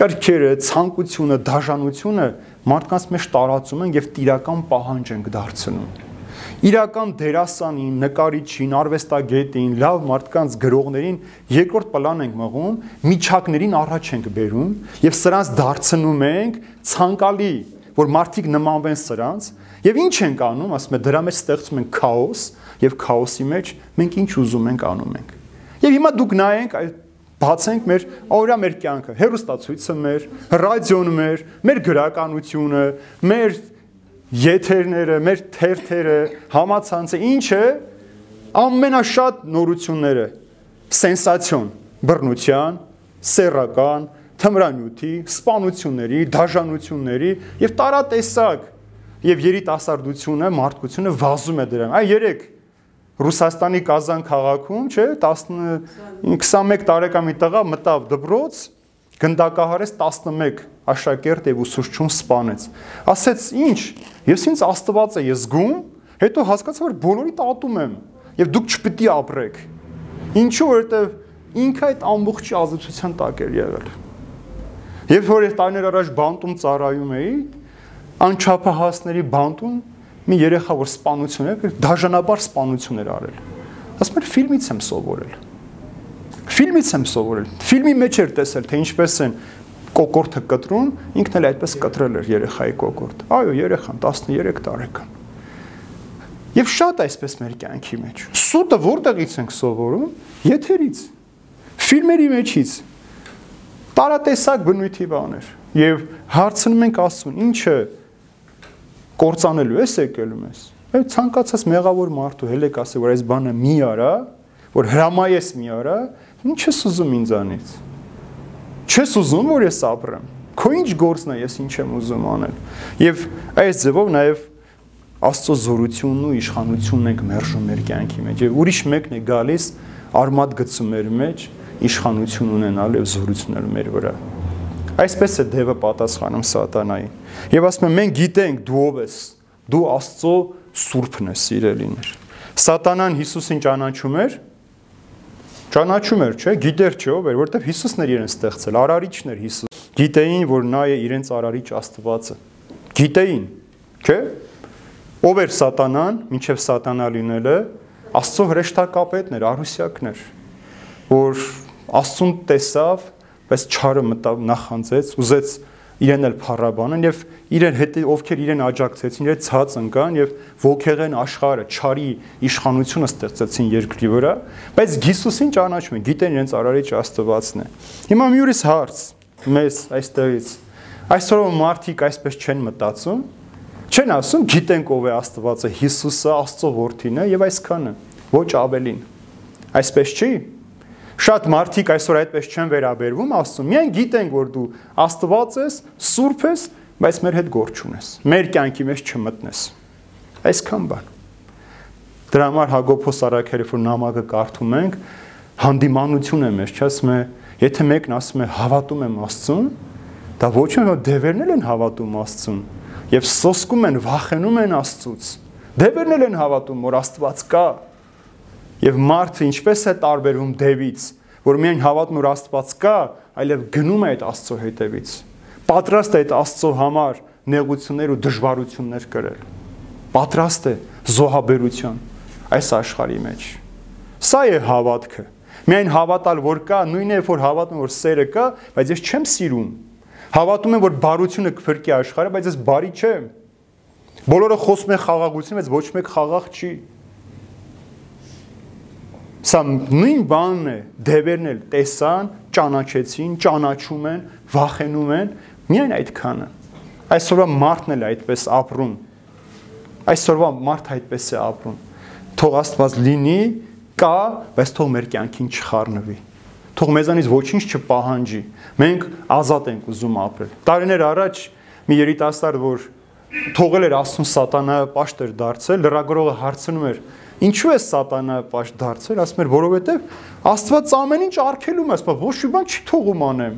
կրքերը, ցանկությունը, դաժանությունը մարդկանց մեջ տարածում են եւ տիրական պահանջ են դարձնում իրական դերասանին, նկարիչին, արվեստագետին, լավ մարդկանց գրողներին երկրորդ պլան ենք մղում, միջակներին առաջ ենք բերում եւ սրանց դարձնում ենք ցանկալի, որ մարդիկ նմանվեն սրանց եւ ինչ ենք անում, ասում է դրա մեջ ստեղծում ենք քաոս եւ քաոսի մեջ մենք ինչ ուզում ենք անում ենք։ Եվ հիմա դուք նայենք այդ բացենք մեր օրյա մեր կյանքը, հերոստացույցը մեր, ռադիոն մեր, մեր գրականությունը, մեր եթերները, մեր թերթերը, համացանցը, ինչը ամենաշատ նորությունները սենսացիոն, բռնության, սեռական, թմրանյութի, սպանությունների, դաժանությունների եւ տարատեսակ եւ երիտասարդությունը, մարդկությունը վազում է դրան։ Այ երեք Ռուսաստանի Կազան քաղաքում, չէ, 21 տարեկան մի տղա մտավ դպրոց, գնդակահարեց 11 աշակերտ եւ ուսուցչուն սպանեց։ Ասեց, «Ինչ, ես ինձ Աստված է ես զգում, հետո հասկացա, որ բոլորի տատում եմ եւ դուք չպիտի ապրեք»։ Ինչու, որովհետեւ ինքը այդ ամբողջի ազատության տակ էր եղել։ Երբ որ ես տարիներ առաջ բանտում ծառայում էի, անչափահասների բանտում մի երեխա որ սպանություն է, դաժանաբար սպանություն էր արել։ Ասում էր ֆիլմից եմ սովորել։ Ֆիլմից եմ սովորել։ Ֆիլմի մեջ էր տեսել, թե ինչպես են կոկորտը կտրում, ինքն էլ այդպես կտրել էր երեխայի կոկորտը։ Այո, երեխան 13 տարեկան։ Եվ շատ այսպես մեր կյանքի մեջ։ Սուտը որտեղից ենք սովորում։ Եթերից, ֆիլմերի մեջից, տարատեսակ բնույթի բաներ։ Եվ հարցնում ենք Աստծուն, ինչը կործանելու ես եկել մեզ։ Այդ ցանկացած մեղավոր մարդու հելեք ասի, որ այս բանը մի արա, որ հրամայես մի արա, ինչ ես ուզում ինձանից։ Չես ուզում, որ ես ապրեմ։ Քո ինչ գործն է, ես ինչ եմ ուզում անել։ Եվ այս ձևով նաև Աստծո զորությունն ու իշխանությունն ենք մերժում մեր կյանքի մեջ։ Եվ ուրիշ մեկն է գալիս արմատ գցում մեր մեջ իշխանություն ունենալ եւ զորություններ մեր վրա։ Այսպես է դևը պատասխանում սատանային։ Եվ ասում եմ մենք գիտենք դու ով ես։ Դու Աստծո սուրբն ես, սիրելիներ։ Սատանան Հիսուսին ճանաչում էր, ճանաչում էր, չէ՞, գիտեր չէ ով էր, որովհետև Հիսուսն էր իրեն ստեղծել, արարիչն էր Հիսուս։ Գիտեին, որ նա է իրենց արարիչ Աստվածը։ Գիտեին, չէ՞։ Ով էր Սատանան, ինչև Սատանա լինելը, Աստծո հրեշտակապետն էր, արուսյակն էր, որ Աստծուն տեսավ, բայց չարը մտավ նախանձեց, ուզեց իրեն էլ փառաբանեն եւ իրեն հետ ովքեր իրեն աջակցեցին, իրեն ցած ընկան եւ ողքեղեն աշխարհը, չարի իշխանությունը ստեղծեցին երկրի վրա, բայց Հիսուսին ճանաչում են, գիտեն իրենց արարիչ Աստվածն է։ Հիմա մի ուրիշ հարց մեզ այստեղից։ Այսօրով մարդիկ այսպես չեն մտածում, Չեն ասում գիտենք ով է Աստվածը, Հիսուսը, Աստծո որդին է եւ այսքանը, ոչ ավելին։ Այսպես չի։ Շատ մարդիկ այսօր այդպես չեն վերաբերվում, ասում, միայն գիտենք, որ դու Աստված ես, Սուրբ ես, բայց մեր հետ գործ չունես։ Մեր կյանքի մեջ չմտնես։ Այսքան բան։ Դրա համար Հակոբոս Արաքելը որ նամակը կարդում ենք, հանդիմանություն է մեր, չասում է, եթե մեկն ասում է հավատում եմ Աստծուն, դա ոչ միայն դևերն են հավատում Աստծուն, եւ սոսկում են, վախենում են Աստծուց։ Դևերն էլ են հավատում, որ Աստված կա։ Եվ մարդը ինչպես է տարբերվում դևից, որ միայն հավատում որ Աստված կա, այլև գնում է այդ Աստծո հետևից։ Պատրաստ է այդ Աստծո համար նեղություններ ու դժվարություններ կրել։ Պատրաստ է զոհաբերության այս աշխարհի մեջ։ Սա է հավատքը։ Միայն հավատալ, որ կա, նույնն է, որ հավատում որ սերը կա, բայց ես չեմ սիրում Հավատում եմ, որ բարությունը կփրկի աշխարհը, բայց ես բարի չեմ։ Բոլորը խոսում են խաղաղություն, բայց ոչ մեկ խաղաղ չի։ Սա նույն բանն է, դևերն էլ տեսան, ճանաչեցին, ճանաչում են, վախենում են, միայն այդքանը։ Այսօրվա մարդն էլ այդպես ապրում։ Այսօրվա մարդ այդպես է ապրում։ Թող Աստված լինի, կա, բայց թող մեր կյանքին չխառնվի թող մեզանից ոչինչ չպահանջի։ Մենք ազատ ենք ուզում ապրել։ Տարիներ առաջ մի երիտասարդ, որ թողել էր Աստծուն սատանայը պաշտ էր դարձել, լրագրողը հարցնում էր. Ինչու է սատանայը պաշտ դարձել, ասում էր, որովհետև Աստված ամեն ինչ արգելում է, ասում ոչ մի բան չի թողում անեմ։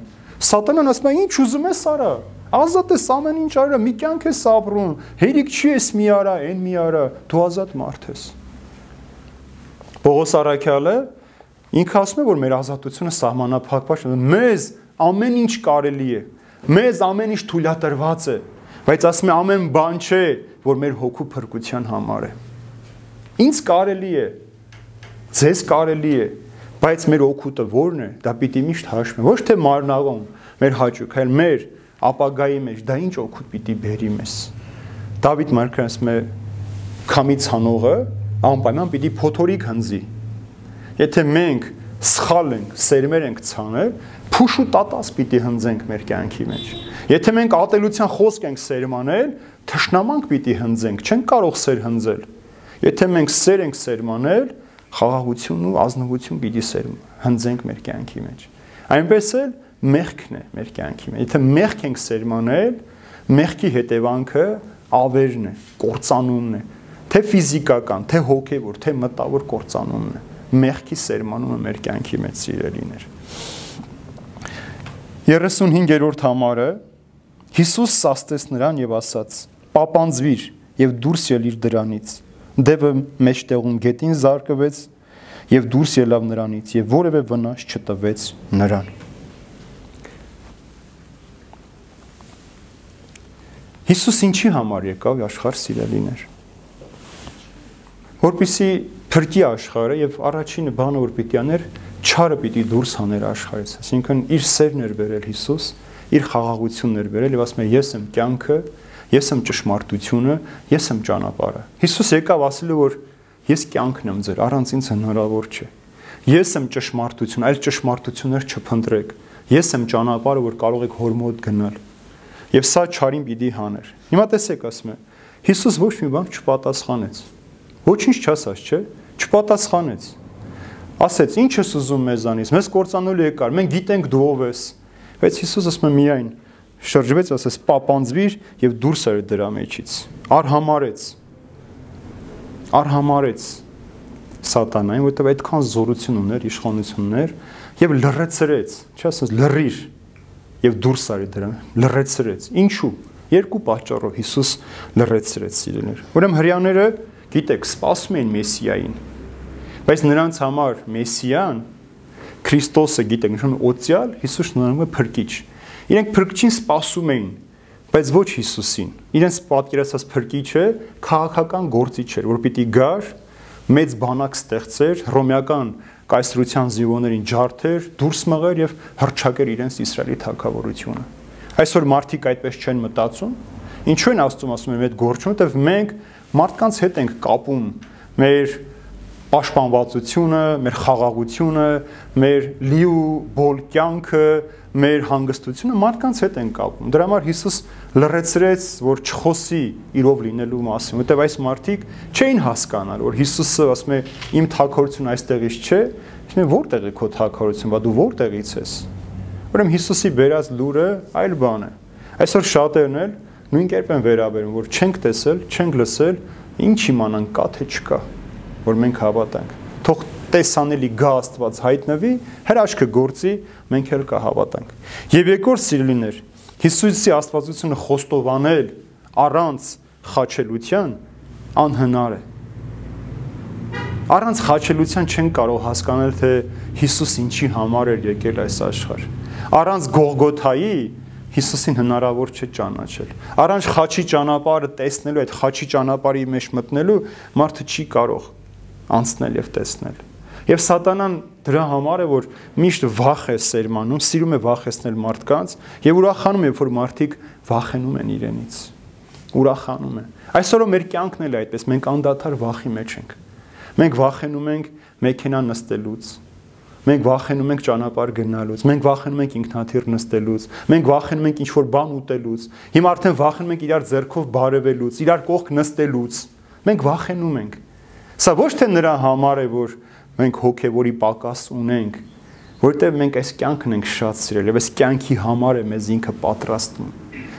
Սատանան ասում է, ինչ ուզում ես արա։ Ազատ ես ամեն ինչ արա, մի կյանք ես ապրում, հերիք չի ես մի արա, այն մի արա, դու ազատ մարդ ես։ Պողոս Արաքյալը Ինքը ասում է, որ մեր ազատությունը սահմանափակված չէ։ Մեզ ամեն ինչ կարելի է։ Մեզ ամեն ինչ թույլատրված է, բայց ասում է ամեն բան չէ, որ մեր հոգու փրկության համար է։ Ինչ կարելի է։ Ձեզ կարելի է, բայց մեր օգուտը ո՞րն է։ Դա պիտի միշտ հաշվեն, ոչ թե մարնաղում, մեր հաճույք, այլ մեր ապագայի մեջ դա ինչ օգուտ պիտի բերի մեզ։ Դավիթ Մարկրան ասում է քամի ցանողը անպայման պիտի փոթորիկ հնձի Եթե մենք սխալ ենք, սերմեր ենք ցանել, փուշ ու տատաս պիտի հնձենք մեր կյանքի մեջ։ Եթե մենք ատելության խոսք ենք սերմանել, թշնամանք պիտի հնձենք, չենք կարող սեր հնձել։ Եթե մենք սեր ենք սերմանել, խաղաղություն ու ազնվություն պիտի սեր հնձենք մեր կյանքի մեջ։ Այնպես էլ մեղքն է մեր կյանքի մեջ։ Եթե մեղք ենք սերմանել, մեղքի հետևանքը ավերն է, կործանումն է, թե ֆիզիկական, թե հոգևոր, թե մտավոր կործանումն է մեղքի սերմանումը մեր կյանքի մեջ սիրելիներ։ 35-րդ համարը Հիսուս սաստեց նրան եւ ասաց. «Պապանձվիր եւ դուրս ելիր դրանից»։ Դևը մեջտեղում գետին զարկվեց եւ դուրս ելավ նրանից եւ որևէ վնաս չտվեց նրան։ Հիսուս ինչի համար եկավ աշխարհ սիրելիներ։ Որպիսի փրկի աշխարհը եւ առաջին բանը որ պիտի աներ չարը պիտի դուրս հաներ աշխարհից այսինքն իր սերն էր վերել Հիսուս իր խաղաղությունն էր վերել եւ ասում է ես եմ կյանքը ես եմ ճշմարտությունը ես եմ ճանապարհը Հիսուս եկավ ասելու որ ես կյանքն եմ ձեր առանց ինձ հնարավոր չէ ես եմ ճշմարտություն այլ ճշմարտություններ չփնտրեք ես եմ ճանապարհը որ կարող եք հոր մոտ գնալ եւ սա չարին պիտի հաներ հիմա տեսեք ասում է Հիսուս ոչ մի բան չպատասխանեց ոչինչ չասաց չէ չպատասխանեց ասեց ի՞նչ ես ուզում մեզանից մեզ կործանելու եկար մենք գիտենք դու ով ես բայց Հիսուսը ասում է միայն շրջվեց ասես պապանձվիր եւ դուրս արի դրա մեջից արհամարեց արհամարեց սատանային որովհետեւ այդքան զորություն ուներ իշխանություններ եւ լրացրեց չէ ասես լրիր եւ դուրս արի դրա լրացրեց ինչու երկու պատճառով Հիսուս լրացրեց իրեն։ Ուրեմն հрьяաները գիտեք, սպասում էին Մեսիային, բայց նրանց համար մեսիան Քրիստոսը գիտեք նշանակում օծյալ Հիսուս նշանակում է փրկիչ իրենք փրկչին սպասում էին բայց ոչ Հիսուսին իրենց պատկերացած փրկիչը քաղաքական գործիչ էր որ պիտի գար մեծ բանակ ստեղծեր հռոմեական կայսրության զինվորներին ջարդեր, դուրս մղեր եւ հրճակեր իրենց Իսրայելի թակավորությունը։ Այսօր մարդիկ այդպես չեն մտածում։ Ինչու են աստծում ասում են այդ գործը, որտեվ մենք մարդկանց հետ ենք կապում մեր պաշտպանվածությունը, մեր խաղաղությունը, մեր լիու բոլ կյանքը, մեր հանգստությունը մարդկանց հետ են կապում։ Դրա համար Հիսուս լրացրեց, որ չխոսի իրով լինելու մասին, որտեղ այս մարդիկ չէին հասկանալ, որ Հիսուսը ասում է իմ թակորությունը այստեղից չէ, ասում է որտեղ է քո թակորությունը, բա դու որտեղից ես։ Ուրեմն Հիսուսի բերած լուրը այլ բան է։ Այսօր շատերն էլ նույն կերպ են վերաբերում, որ չենք տեսել, չենք լսել, ինչ իմանանք կա թե չկա որ մենք հավատանք։ Թող տեսանելի գա Աստված հայտնվի, հրաշքը գործի, մենք էլ կհավատանք։ Եվ երկրորդ սիրելիներ, Հիսուսի աստվածությունը խոստովանել առանց խաչելության անհնար է։ Առանց խաչելության չեն կարող հասկանալ թե Հիսուս ինչի համար էր եկել այս աշխարհ։ Առանց Գողգոթայի Հիսուսին հնարավոր չէ ճանաչել։ Առանց խաչի ճանապարհը տեսնելու, այդ խաչի ճանապարհի մեջ մտնելու մարդը չի կարող անցնել եւ տեսնել։ Եվ սատանան դրա համար է որ միշտ վախ է սերմանում, սիրում է վախեցնել մարդկանց եւ ուրախանում է, որ մարդիկ վախենում են իրենից։ Ուրախանում է։ Այսօրը մեր կյանքն էլ է այդպես, մենք անդադար վախի մեջ ենք։ Մենք վախենում ենք մեքենա նստելուց, Մենք վախենում ենք ճանապարհ գնալուց, մենք վախենում ենք ինքնաթիռ նստելուց, մենք վախենում ենք ինչ-որ բան ուտելուց։ Հիմա արդեն վախենում ենք իրար ձեռքով բարևելուց, իրար կողք նստելուց։ Մենք վախենում ենք։ Սա ոչ թե նրա համար է, որ մենք հոգևորի պակաս ունենք, որտեղ մենք այս կյանքն ենք շատ սիրել եւ այս կյանքի համար է մեզ ինքը պատրաստում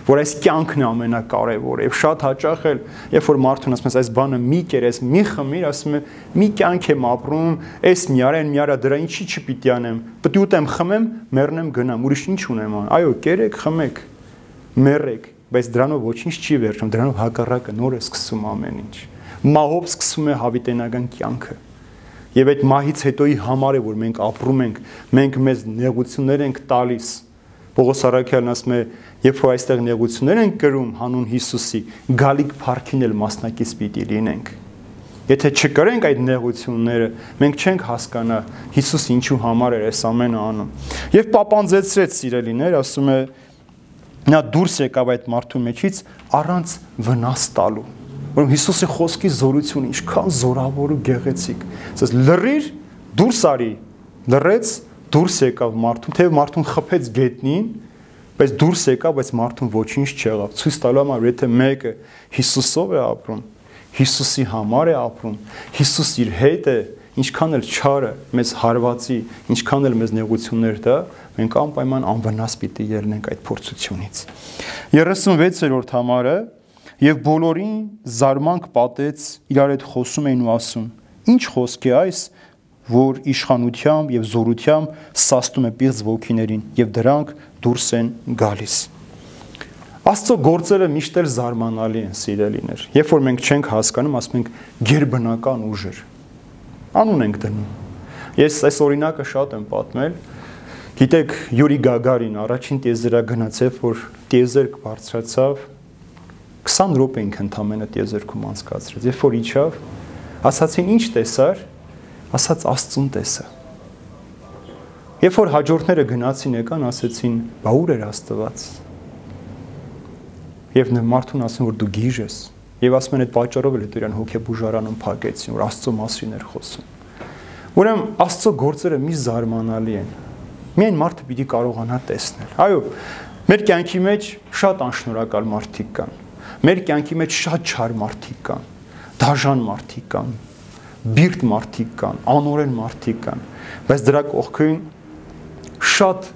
որ այս կյանքն է ամենակարևորը եւ շատ հաճախ էլ երբ որ մարդուն ասում ես այս բանը մի կերես մի խմիր ասում է մի կյանք եմ ապրում այս մի արա այն մի արա դրա ինչի չպիտի անեմ պիտի ուտեմ խմեմ մեռնեմ գնամ ուրիշ ինչ ունեմ ան այո կերեք խմեք մեռեք բայց դրանով ոչինչ չի վերջում դրանով հակառակը նոր է սկսում ամեն ինչ մահով սկսում է հավիտենական կյանքը։ Եվ այդ մահից հետոյի համար է, որ մենք ապրում ենք, մենք մեզ նեղություններ ենք տալիս։ Պողոս Արաքյալն ասում է, երբ որ այստեղ նեղություններ ենք կրում հանուն Հիսուսի, գալիք փառքին էլ մասնակից պիտի լինենք։ Եթե չկրենք այդ նեղությունները, մենք չենք հասկանա Հիսուս ինչու համար էր այս ամենը անում։ Եվ պապանձեցրեց սիրելիներ, ասում է նա դուրս եկավ այդ մարդու մեջից առանց վնաս տալու որ Հիսուսի խոսքի զորությունը ինչքան զորավոր ու գեղեցիկ։ Ասես լրիր, դուրս արի, լրեց, դուրս եկավ մարդուն, թե մարդուն խփեց գետնին, բայց դուրս եկավ, բայց մարդուն ոչինչ չեղավ։ Ցույց տալու համար, եթե մեկը Հիսուսով է ապրում, Հիսուսի համար է ապրում, Հիսուս իր հետ է, ինչքան էլ չարը մեզ հարվածի, ինչքան էլ մեզ նեղություններ դա, մենք անպայման անվնաս պիտի ելնենք այդ փորձությունից։ 36-րդ համարը Եվ բոլորին զարմանք պատեց, իրար հետ խոսում էին ու ասում. Ինչ խոսք է այս, որ իշխանությամբ եւ զորությամբ սաստում է պիղծ ոգիներին եւ դրանք դուրս են գալիս։ Աստծո գործերը միշտ էլ զարմանալի են, սիրելիներ։ Երբ որ մենք չենք հասկանում, ասում ենք ģերբնական ուժեր։ Անուն ենք դնում։ Ես այս օրինակը շատ եմ պատմել։ Գիտեք, Յուրի Գագարին առաջին տիեզերագնացավ, որ տիեզերք բարձրացավ 20 րոպեինք ընդամենը տիեզերքում անցկացրեց։ Երբ որ իջավ, ասացին ինչ տեսար, ասաց Աստծուն տեսա։ Երբ որ հաջորդները գնացին եկան, ասեցին՝ «Բա ուր էր Աստված»։ Եվ մարդուն ասում որ դու գիժ ես։ Եվ ասում են այդ պատճառով էլ դու իրան հոգեբուժարանում փակեցին, որ Աստծո մասին էր խոսում։ Ուրեմն Աստծո գործերը մի զարմանալի են։ Միայն մարդը պիտի կարողանա տեսնել։ Այո, մեր կյանքի մեջ շատ անշնորհակալ մարդիկ կան։ Մեր կյանքի մեջ շատ չար մարդիկ կան։ Դաժան մարդիկ կան, բիրտ մարդիկ կան, անօրեն մարդիկ կան, բայց դրա կողքին շատ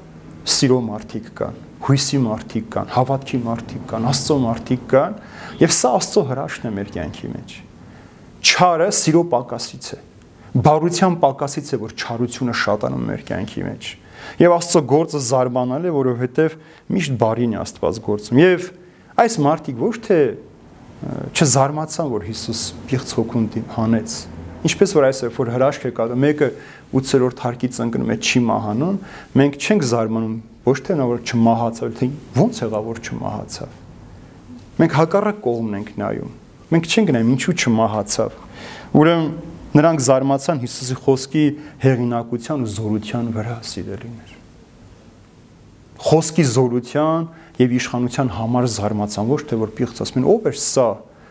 սիրո մարդիկ կան, հույսի մարդիկ կան, հավատքի մարդիկ կան, Աստծո մարդիկ կան, եւ սա Աստծո հրաշքն է մեր կյանքի մեջ։ Չարը սիրո պակասից է բարության պակասից է որ չարությունը շատանում մեր կյանքի մեջ եւ աստծո գործը զարմանալ է որովհետեւ միշտ բարին է աստված գործում եւ այս մարդիկ ոչ թե չզարմացան որ Հիսուս պիղծ հոգուն հանեց ինչպես որ այսօր որ հրաշք է կա մեկը 8-րդ հարկից ընկնում է չի մահանում մենք չենք զարմանում ոչ թե նա որ չմահացավ թե ո՞նց եղավ որ չմահացավ մենք հակառակ կողմն ենք նայում մենք չենք նայում ինչու չմահացավ ուրեմն Նրանք զարմացան Հիսուսի խոսքի հեղինակության ու զորության վրա, սիրելիներ։ Խոսքի զորության եւ իշխանության համար զարմացան, ոչ թե որ պիղծ ասում են, ով էր սա։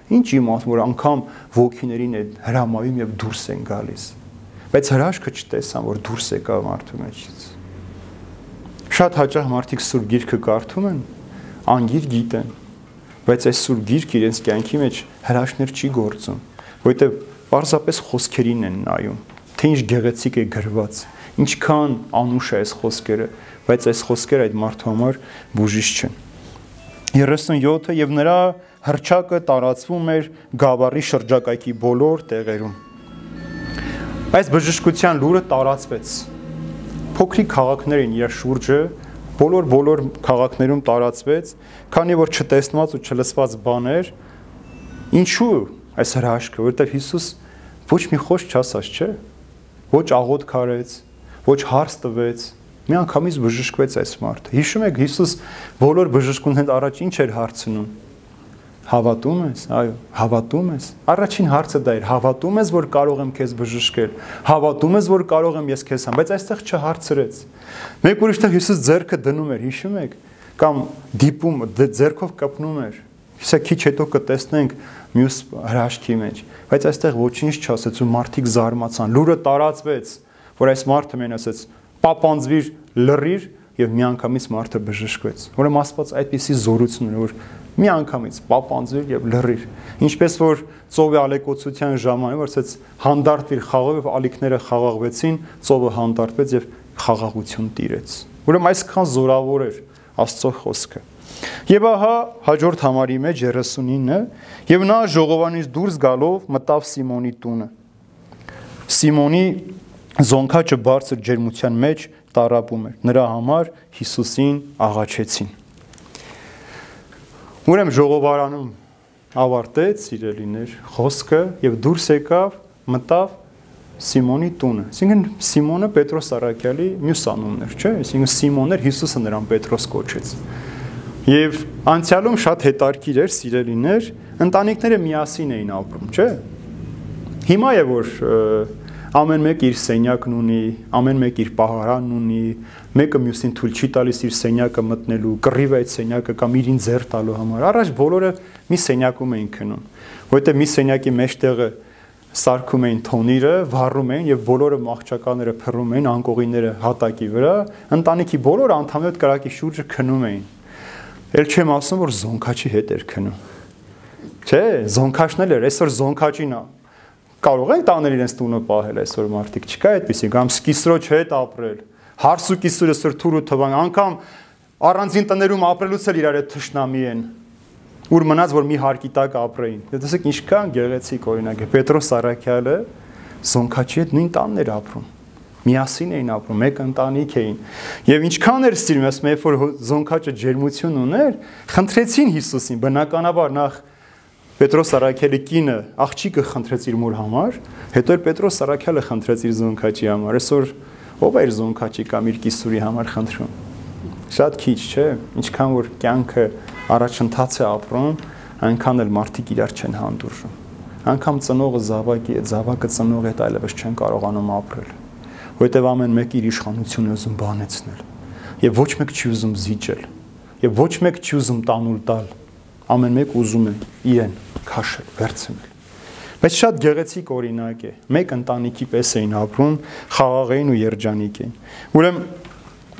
Ինչ իմաստ որ անգամ ոգիներին է հրամայում եւ դուրս են գալիս։ Բայց հրաշքը չտեսան, որ դուրս եկա մարդու մեջից։ Շատ հաճախ մարդիկ սուր գիրքը կարդում են, անգիր գիտեն, բայց այս սուր գիրքը իրենց կյանքի մեջ հրաշքներ չի գործում, որովհետեւ պարզապես խոսքերին են նայում, թե ինչ գեղեցիկ է գրված, ինչքան անուշ է այս խոսքերը, բայց այս խոսքերը այդ մարդու համար բուժիչ չեն։ 37-ը եւ նրա հրճակը տարածվում էր Գավառի շրջակայքի բոլոր տեղերում։ Այս բժշկության լուրը տարածվեց։ Փոքրիկ քաղաքներին իր շուրջը բոլոր բոլոր քաղաքներում տարածվեց, քանի որ չտեսնված ու չլսված բաներ ինչու այս հրաշքը, որովհետև Հիսուս ոչ մի խոս չասաց, չէ։ Ոչ աղոտ քարեց, ոչ հարց տվեց, մի անգամից բժշկվեց այս մարդը։ Հիշում եք Հիսուս բոլոր բժշկունեն առաջ ինչ էր հարցնում։ Հավատում ես, այո, հավատում ես։ Առաջին հարցը դա էր, հավատում ես, որ կարող եմ քեզ բժշկել։ Հավատում ես, որ կարող եմ ես քեզ համ, բայց այստեղ չհարցրեց։ Մեկ ուրիշտեղ Հիսուս ձեռքը դնում էր, հիշում եք, կամ դիպում ձեռքով կպնում էր։ Հիսա քիչ հետո կտեսնենք մյուս հրաշքի մեջ, բայց այստեղ ոչինչ չասեց ու մարդիկ զարմացան։ Լուրը տարածվեց, որ այս մարդը մեն ասեց. «Պապանձվիր, լռիր» եւ միանգամից մարդը բժշկվեց։ Ուրեմն Աստված այդպիսի զորություն ունի, որ միանգամից պապանձվիր եւ լռիր։ Ինչպես որ ծովի ալեկոծության ժամանակ որ ասեց հանդարտվիր խաղով եւ ալիքները խաղաղվեցին, ծովը հանդարտվեց եւ խաղաղություն տիրեց։ Ուրեմն այսքան զորավոր էր Աստծո խոսքը։ Եվ ահա հաջորդ համարի մեջ 39-ը եւ նա ժողովանից դուրս գալով մտավ Սիմոնի տունը։ Սիմոնի զոնքաճը բարձր ջերմության մեջ տարապում էր։ Նրա համար Հիսուսին աղաչեցին։ Ուրեմն ժողովարանում ավարտեց սիրելիներ խոսքը եւ դուրս եկավ, մտավ Սիմոնի տունը։ Այսինքն Սիմոնը Պետրոս Արաքյալի մյուս անունն էր, չէ՞։ Այսինքն Սիմոն էր Հիսուսը նրան Պետրոս կոչեց։ Եվ անցյալում շատ հետարքիր էր, սիրելիներ, ընտանիքները միասին էին ապրում, չէ՞։ Հիմա է որ ամեն մեկ իր սենյակն ունի, ամեն մեկ իր պահարանն ունի, մեկը մյուսին թույլ չի տալիս իր սենյակը մտնելու, կռիվ այդ սենյակը կամ իրին ձեռ տալու համար։ Առաջ բոլորը մի սենյակում էին քնում, որովհետև մի սենյակի մեջտեղը սարքում էին թոնիրը, վառում էին եւ բոլորը մաղճականները փռում էին անկողիները հատակի վրա, ընտանիքի բոլոր անդամները կրակի շուրջը քնում էին Էլ չեմ ասում, որ զոնքաչի հետ էր քնում։ Չէ, զոնքաչն էլ էր, այսօր զոնքաչին է։ Կարող են տանել իրենց տունը պահել այսօր մարդիկ, չկա այդպեսի, կամ սկիսրոջ հետ ապրել։ Հարսու կիսուրը սրթուրը թվան, անգամ առանձին տներում ապրելուց էլ իրար հետ թշնամի են ուր մնաց որ մի հարկի տակ ապրեին։ Դե տեսեք ինչքան գեղեցիկ օրինակ է Պետրոս Սարաքյալը Զոնքաչի հետ նույն տանն էր ապրում միասին էին ապրում, մեկ ընտանիք էին։ Եվ ինչքան էր սիրում, ասում եմ, որ զոնքաճը ջերմություն ուներ, խնդրեցին Հիսուսին, բնականաբար նախ Պետրոս Արաքյալի կինը աղջիկը խնդրեց իր մոր համար, հետո էլ Պետրոս Արաքյալը խնդրեց իր զոնքաճի համար։ Այսօր ով է իր զոնքաճի կամ իր կիսուրի համար խնդրում։ Շատ քիչ, չէ՞։ Ինչքան որ կյանքը առաջընթաց է ապրում, այնքան էլ մարդիկ իրար չեն հանդուրժում անգամ ծնողը զավակի է, զավակը ծնողի հետ այլևս չեն կարողանում ապրել որովհետև ամեն մեկը իր իշխանությունը ուզում բանեցնել։ Եվ ոչ մեկ չի ուզում զիջել։ Եւ ոչ մեկ չի ուզում տանուլ տալ։ Ամեն մեկ ուզում է իրեն քաշել, վերցնել։ Բայց շատ գեղեցիկ օրինակ է։ Մեկ ընտանիքի պես էին ապրում, խաղաղ էին ու երջանիկ էին։ Ուրեմն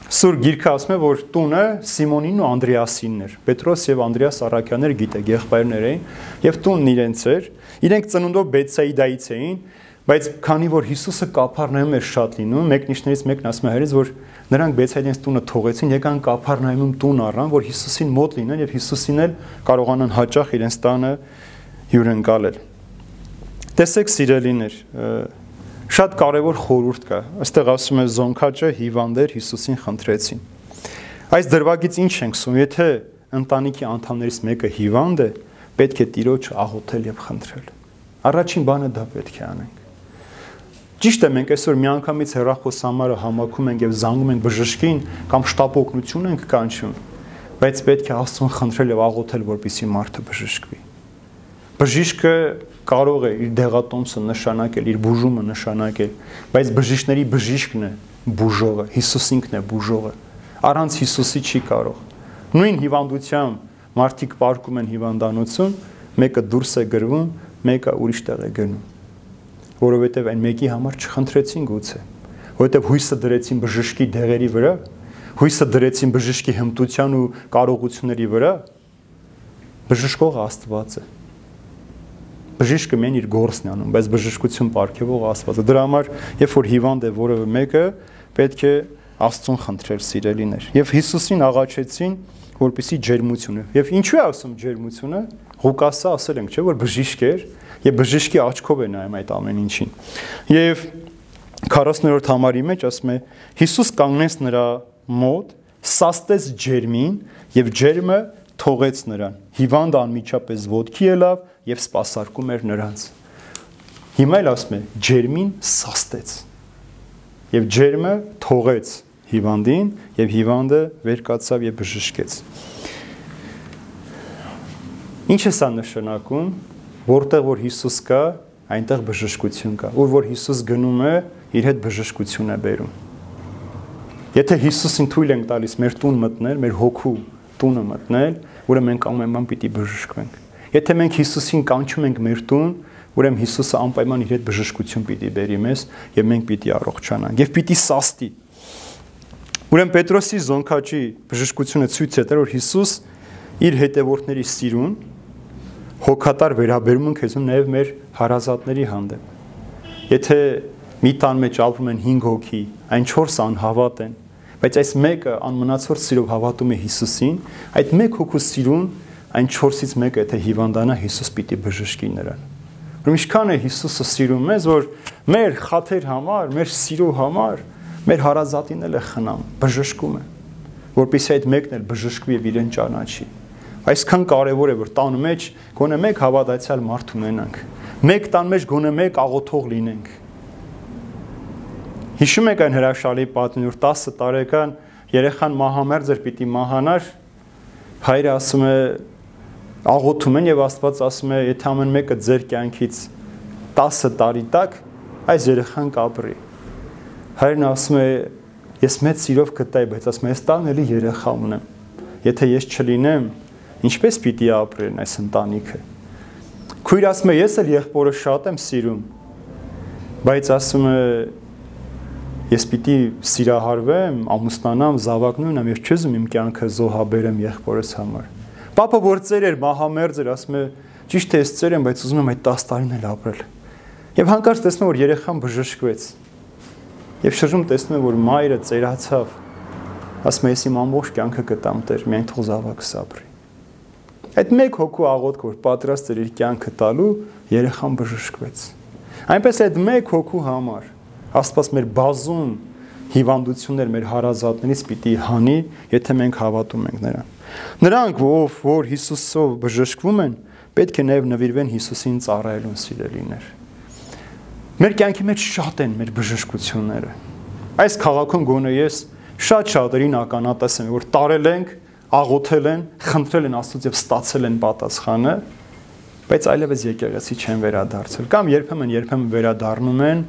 Սուր գիրքը ասում է, որ տունը Սիմոնին ու Անդրեասինն էր։ Պետրոս եւ Անդրեաս Արաքյաններ գիտեք, եղբայրներ էին, եւ տունն իրենց էր։ Իրենք ծնունդով Բեթսայդայից էին, բայց քանի որ Հիսուսը կափառնայում էր շատ լինում, մեկնիշներից մեկն ասում է հայրից, որ նրանք Բեթսայդայից տունը թողեցին, եկան կափառնայում տուն առան, որ Հիսուսին մոտ լինեն եւ Հիսուսին էլ կարողանան հաճախ իրենց տանը հյուրընկալել։ Տեսեք, սիրելիներ, շատ կարևոր խորհուրդ կա։ Այստեղ ասում է Զոնքաճը հիվանդեր Հիսուսին խնդրեցին։ Այս դրվագից ինչ ենք ասում, եթե ընտանիքի անդամներից մեկը հիվանդ է, պետք է տիրոջ աղոթել եւ խնդրել։ Առաջին բանը դա պետք է անենք։ Ճիշտ է, մենք այսօր միանգամից հեռախոս համարը համակում ենք եւ զանգում ենք բժշկին կամ շտապ օգնություն ենք կանչում, բայց պետք է Աստծուն խնդրել եւ աղոթել, որպեսզի մարդը բժշկվի։ Բժիշկը կարող է իր դեղատոմսը նշանակել, իր բուժումը նշանակել, բայց բժիշկների բժիշկն է բուժողը, Հիսուս ինքն է բուժողը։ Առանց Հիսուսի չի կարող։ Նույն հիվանդությամբ մարդիկ պարկում են հիվանդանոցում, մեկը դուրս է գրվում, մեկը ուրիշ տեղ է գնում։ Որովհետև այն մեկի համար չխնդրեցին գուցե, որովհետև հույսը դրեցին բժշկի դեղերի վրա, հույսը դրեցին բժշկի հմտության ու կարողությունների վրա։ Բժշկողը Աստված է բժիշկը մեն իր գործն է անում, բայց բժշկություն ապարգևող Աստվածը։ Դրա համար, երբ որ հիվանդ է որևէ մեկը, պետք է Աստծուն խնդրել սիրելիներ։ Եվ Հիսուսին աղաչեցին, որպիսի ջերմությունը։ Եվ ինչու է ասում ջերմությունը։ Ղուկասը ասել ենք, չէ՞, որ բժիշկ էր, եւ բժշկի աչքով է նայում այդ ամեն ինչին։ Եվ 40-րդ համարի մեջ ասում է Հիսուս կանգնեց նրա մոտ, սաստեց ջերմին եւ ջերմը թողեց նրան։ Հիվանդ անմիջապես ոտքի ելավ եւ սпасարկում էր նրանց։ Հիմա էլ ասում է ջերմին սաստեց։ Եվ ջերմը թողեց հիվանդին եւ հիվանդը վեր կացավ եւ բժշկեց։ Ինչ է սա նշանակում, որտեղ որ Հիսուս կա, այնտեղ բժշկություն կա։ Ուր որ Հիսուս գնում է, իր հետ բժշկություն է բերում։ Եթե Հիսուսին թույլ ենք տալիս մեր տուն մտնել, մեր հոգու տունը մտնել, ուրեմն մենք ամենայն պիտի բժշկվենք։ Եթե մենք Հիսուսին կանչում ենք մեր տուն, ուրեմն Հիսուսը անպայման իր հետ բժշկություն պիտի բերի մեզ եւ մենք պիտի առողջանանք եւ պիտի սաստի։ Ուրեմն Պետրոսի զոնքաճի բժշկությունը ցույց է տալու որ Հիսուս իր հետևորդների սիրուն հոգատար վերաբերմունք է զում նաև մեր հարազատների հանդեպ։ Եթե մի տան մեջ ապրում են 5 հոգի, այն 4 անհավատ են, բայց այս մեկը անմնացորդ սիրով հավատում է Հիսուսին, այդ մեկ հոգու սիրուն այն 4-ից մեկը եթե հիվանդանա Հիսուս պիտի բժշկի նրան։ Ուրեմն ինչքան է Հիսուսը սիրում մեզ, որ մեր խաթեր համար, մեր սիրո համար, մեր հարազատին էլ է խնամ, բժշկում է, որpիսի այդ մեկն էլ բժշկվի եւ իրեն ճանաչի։ Այսքան կարևոր է, որ տան մեջ գոնե մեկ հավատացյալ մարդ ունենանք։ Մեկ տան մեջ գոնե մեկ աղոթող լինենք Հիշում եք այն հրաշալի որ 10 տարեկան երեխան մահամերձ էր պիտի մահանար, հայրը ասում է աղոթում են եւ Աստված ասում է, եթե ամեն մեկը ձեր կյանքից 10 տարի տակ այս երեխան կապրի։ Հայրն ասում է, ես մեծ սիրով կտայի, բայց ասում է, ես տան էլի երեխա ունեմ։ Եթե ես չլինեմ, ինչպես պիտի ապրեն այս ընտանիքը։ Քույր ասում է, ես էլ եղբորը շատ եմ սիրում, բայց ասում է, ես պիտի սիրահարվեմ, ամուսնանամ, զավակնունեմ, ես չուզում իմ կյանքը զոհաբերեմ եղբորս համար։ Պապը որ ծեր էր, մահամերձ էր, ասում է, ճիշտ է, ես ծեր եմ, բայց ուզում եմ այդ 10 տարին էլ ապրել։ Եվ հանկարծ տեսնում որ երեխան բժշկվեց։ Եվ շրջում տեսնում եմ որ մայրը ծերացավ։ Ասում է, ես իմ ամբողջ կյանքը կտամ Տեր, միայն թող զավակս ապրի։ Այդ մեկ հոգու աղոթք որ պատրաստ էր իր կյանքը տալու, երեխան բժշկվեց։ Այնպես այդ մեկ հոգու համար Աստված մեր բազում հիվանդություններ մեր հարազատներից պիտի հանի, եթե մենք հավատում ենք նրան։ Նրանք, ով որ Հիսուսով բժշկվում են, պետք է նաև նվիրվեն Հիսուսին ծառայելուն սիրելիներ։ Մեր կյանքի մեջ շատ են մեր բժշկությունները։ Այս քաղաքում գոնե ես շատ շատերին ականատես եմ, որ տարել ենք, աղոթել են, խնդրել են Աստծուց եւ ստացել են պատասխանը, բայց այլևս եկեղեցի չեն վերադարձել կամ երբեմն երբեմն վերադառնում են,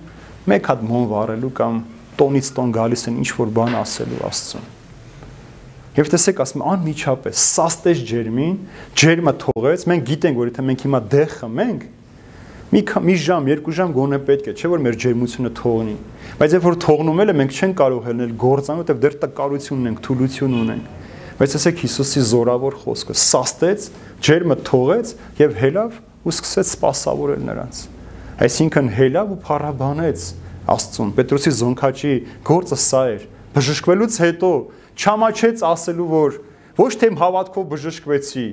մեկ հատ մոն վառելու կամ տոնից տոն գալիս են ինչ որ բան ասելու Աստծուն։ Եվ տեսեք, ասում անմիջապես սաստեց ջերմին, ջերմը թողեց, մենք գիտենք, որ եթե մենք հիմա դեղ խմենք, մի մի ժամ, երկու ժամ գոնե պետք է, չէ՞ որ մեր ջերմությունը թողնի։ Բայց երբ որ թողնում էլ է, մենք չենք կարող ելնել գործան, որտեղ դեռ տկարություն ունենք, թուլություն ունենք։ Բայց ասեք Հիսուսի զորավոր խոսքը՝ սաստեց, ջերմը թողեց եւ հելավ ու սկսեց սпасավորել նրանց։ Այսինքն հելավ ու փառաբանեց Աստծուն։ Պետրոսի զոնքաճի գործը սա էր։ Բժշկվելուց հետո չամաչեց ասելու որ ոչ թե հավատքով բժշկվեցի,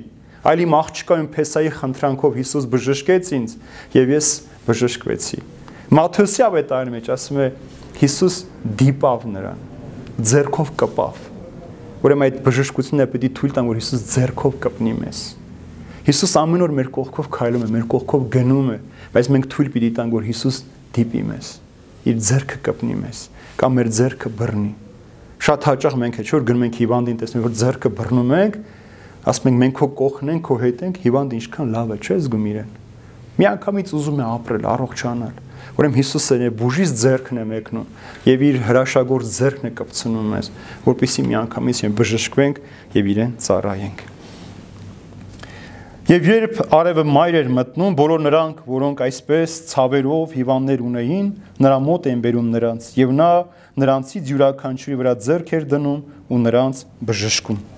այլ իմ աղջկայում Փեսայի խնդրանքով Հիսուս բժշկեց ինձ եւ ես բժշկվեցի։ Մատթեոսի ավետարանի մեջ ասում է Հիսուս դիպավ նրան, ձերքով կպավ։ Ուրեմն այդ բժշկությունը պետք է թույլ տան, որ Հիսուս ձերքով կպնի մեզ։ Հիսուս ամեն օր մեր կողքով քայլում է, մեր կողքով գնում է, բայց մենք թույլ պիտի տանք, որ Հիսուս դիպի մեզ, իր ձեռքը կպնի մեզ, կամ մեր ձեռքը բռնի։ Շատ հաճախ մենք է, չէ՞ որ գնում ենք հիվանդին, տեսնում որ ձեռքը բռնում ենք, ասում ենք մենք քո կողքն ենք, քո հետ ենք, հիվանդը ինչքան լավ է, չէ՞ զգում իրեն։ Միանգամից ուզում է ապրել, առողջանալ։ Ուրեմն Հիսուսը է բուժից ձեռքն է մեկնում եւ իր հրաշագործ ձեռքն է կպցնում մեզ, որpիսի միանգամից են բժշկվենք եւ իրեն ծառայենք։ Եվ երբ արևը մայր էր մտնում, բոլոր նրանք, որոնք այսպես ցավերով հիվանդներ ունեին, նրա մոտ էին բերում նրանց, եւ նա նրանցից յուրաքանչյուրի վրա ձեռք էր դնում ու նրանց բժշկում։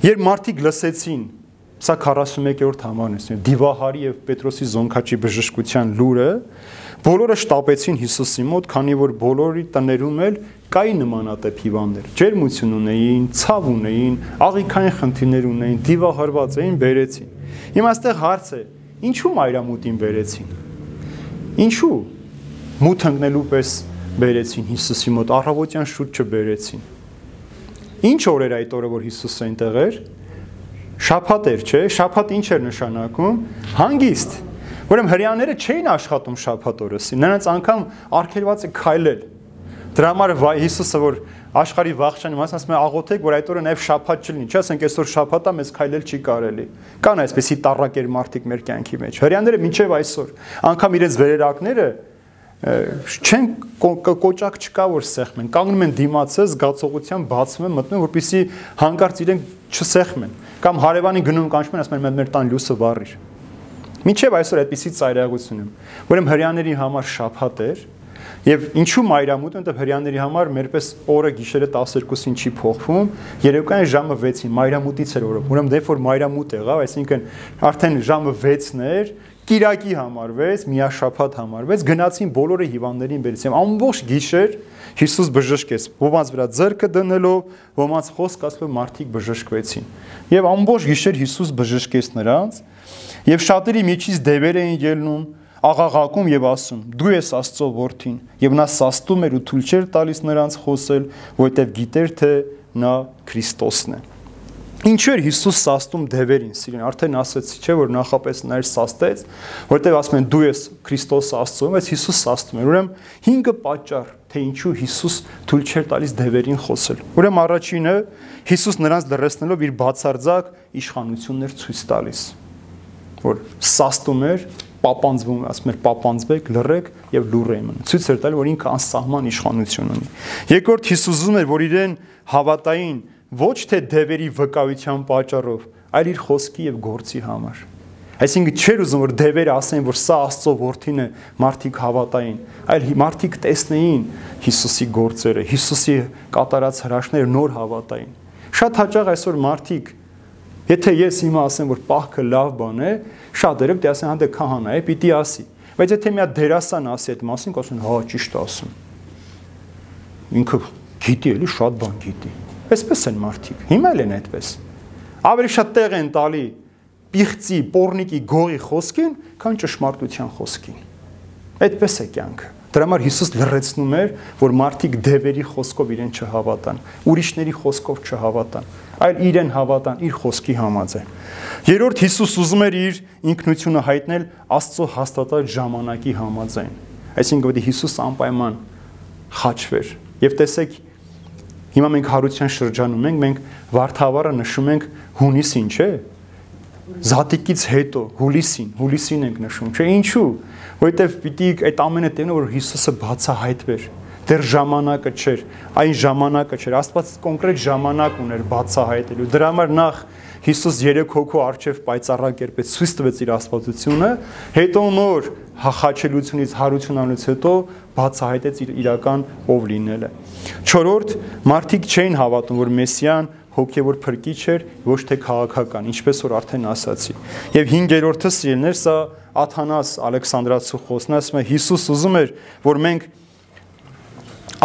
Երբ մարդիկ լսեցին, սա 41-րդ համարն է, Դիվահարի եւ Պետրոսի զոնքաչի բժշկության լուրը, բոլորը շտապեցին Հիսուսի մոտ, քանի որ բոլորի տներում էլ կային նմանատիպ հիվանդներ։ Ջերմություն ունեին, ցավ ունեին, աղիքային խնդիրներ ունեին, դիվահարված էին, բերեցին։ Հիմա այստեղ հարց է. ինչու մայրամուտին բերեցին։ Ինչու մութ ընկնելու պես բերեցին Հիսուսի մոտ, առավոտյան շուտ չբերեցին։ Ինչ օր էր այդ օրը, որ Հիսուսը այնտեղ էր։ Շաբաթ էր, չէ՞։ Շաբաթ ինչ էր նշանակում։ Հանգիստ։ Ուրեմն հрьяաները չէին աշխատում շաբաթ օրսին։ Նրանց անգամ արգելված է քայլել։ Դրա համար Հիսուսը որ աշխարհի վախճանի մաս ասում է աղոթեք որ այդ օրը նաև շաբաթ չլինի չէ ասենք այսօր շաբաթա մեզ քայլել չի կարելի կան այսպիսի տարակեր մարդիկ մեր կյանքի մեջ հрьяաները մինչև այսօր անգամ իրենց վերերակները չեն կոճակ չկա որ սեղմեն կանգնում են դիմացը զգացողության բացվում են մտնում որպիսի հանկարծ իրենք չսեղմեն կամ հարևանի գնում կանչում են ասում են մեր տան լույսը վառիր միջև այսօր այդպիսի ծայրահեղություն եմ ուրեմն հрьяաների համար շաբաթ էր Եվ ինչու մայրամուտ, որտեղ հрьяաների համար մերպես օրը գիշերը 12-ին չի փոխվում, երեկոյան ժամը 6-ին մայրամուտից էր օրը։ Ուրեմն դեպ որ մայրամուտ եղավ, այսինքն արդեն ժամը 6-ն էր, Կիրակի համարվեց, միաշաբաթ համարվեց, գնացին բոլորը հիվանդներին բերեցին։ Ամբողջ գիշեր Հիսուս բժշկեց։ Ոմանց վրա ձեռքը դնելով, ոմանց խոսք ասելով մարդիկ բժշկվեցին։ Եվ ամբողջ գիշեր Հիսուս բժշկեց նրանց, եւ շատերի միջից դևեր էին ելնում, աղաղակում եւ ասում. Դու ես Աստծո որդին, եւ նա սաստում էր ու թույլ չէր տալիս նրանց խոսել, որովհետեւ գիտեր թե նա Քրիստոսն է։ Ինչու էր Հիսուս սաստում դևերին, սիրին, արդեն ասացի, չէ՞ որ նախապես նա էր սաստեց, որտեղ ասում են դու ես Քրիստոսը Աստծո, բայց Հիսուս սաստում էր։ Ուրեմն 5 պատճառ, թե ինչու Հիսուս թույլ չէր տալիս դևերին խոսել։ Ուրեմն առաջինը Հիսուս նրանց լրացնելով իր բացարձակ իշխանություններ ցույց տալիս, որ սաստում էր պապանձվում, ասում էր պապանձվեք, լռեք եւ լուր մնում։ Ցույց էր տալի, որ ինքը անսահման իշխանություն ունի։ Երկրորդ Հիսուսում էր, որ իրեն հավատային ոչ թե դևերի վկայության պատճառով, այլ իր խոսքի եւ գործի համար։ Այսինքն չէր ուզում որ դևերը ասեն, որ սա Աստծո որդին է, մարդիկ հավատային, այլ մարդիկ տեսնեին Հիսուսի գործերը, Հիսուսի կատարած հրաշքները նոր հավատային։ Շատ հաճախ այսօր մարդիկ Եթե ես հիմա ասեմ, որ պահքը լավ բան է, շատերը պետք է ասեն, հա դե քահանա է, պիտի ասի։ Բայց եթե մի հատ դերասան ասի այդ մասին, կասեն, հա ճիշտ ասում։ Ինքը գիտի էլի շատ բան գիտի։ Այսպես են մարդիկ։ Հիմա էլ են այդպես։ Ավելի շատ տեղ են տալի պիղծի, պորնիկի, գողի խոսքին, քան ճշմարտության խոսքին։ Այդպես է կյանքը։ Դրա համար Հիսուս լրացնում էր, որ մարդիկ դևերի խոսքով իրեն չհավատան, ուրիշների խոսքով չհավատան, այլ իրեն հավատան իր խոսքի համաձայն։ Երորդ Հիսուս ուզում էր իր ինքնությունը հայտնել Աստծո հաստատած ժամանակի համաձայն։ Այսինքն որ Հիսուս անպայման խաչվեր։ Եվ տեսեք, հիմա մենք հարության շրջանում ենք, մենք Վարդավառը նշում ենք հունիսին, չէ՞։ Զատիկից հետո, հուլիսին, հուլիսին ենք նշում, չէ՞։ Ինչու՞ որովհետև պիտի այդ ամենը տենը որ Հիսուսը բացահայտվեր դեռ ժամանակը չէր, այն ժամանակը չէր։ Աստված կոնկրետ ժամանակ ուներ բացահայտելու։ Դրա համար նախ Հիսուս երեք հոգու արչև պայծառակերպեց ցույց տվեց իր աստվածությունը, հետո նոր հախաչելությունից, հարությունանից հետո բացահայտեց իր իրական ով լինելը։ Չորրորդ, մարդիկ չէին հավատում, որ Մեսիան հոգևոր փրկիչ էր, ոչ թե քաղաքական, ինչպես որ արդեն ասացի։ Եվ 5-րդը սիրելներ, սա Աթանաս Ալեքսանդրացու խոսն ասում է Հիսուս ուզում էր, որ մենք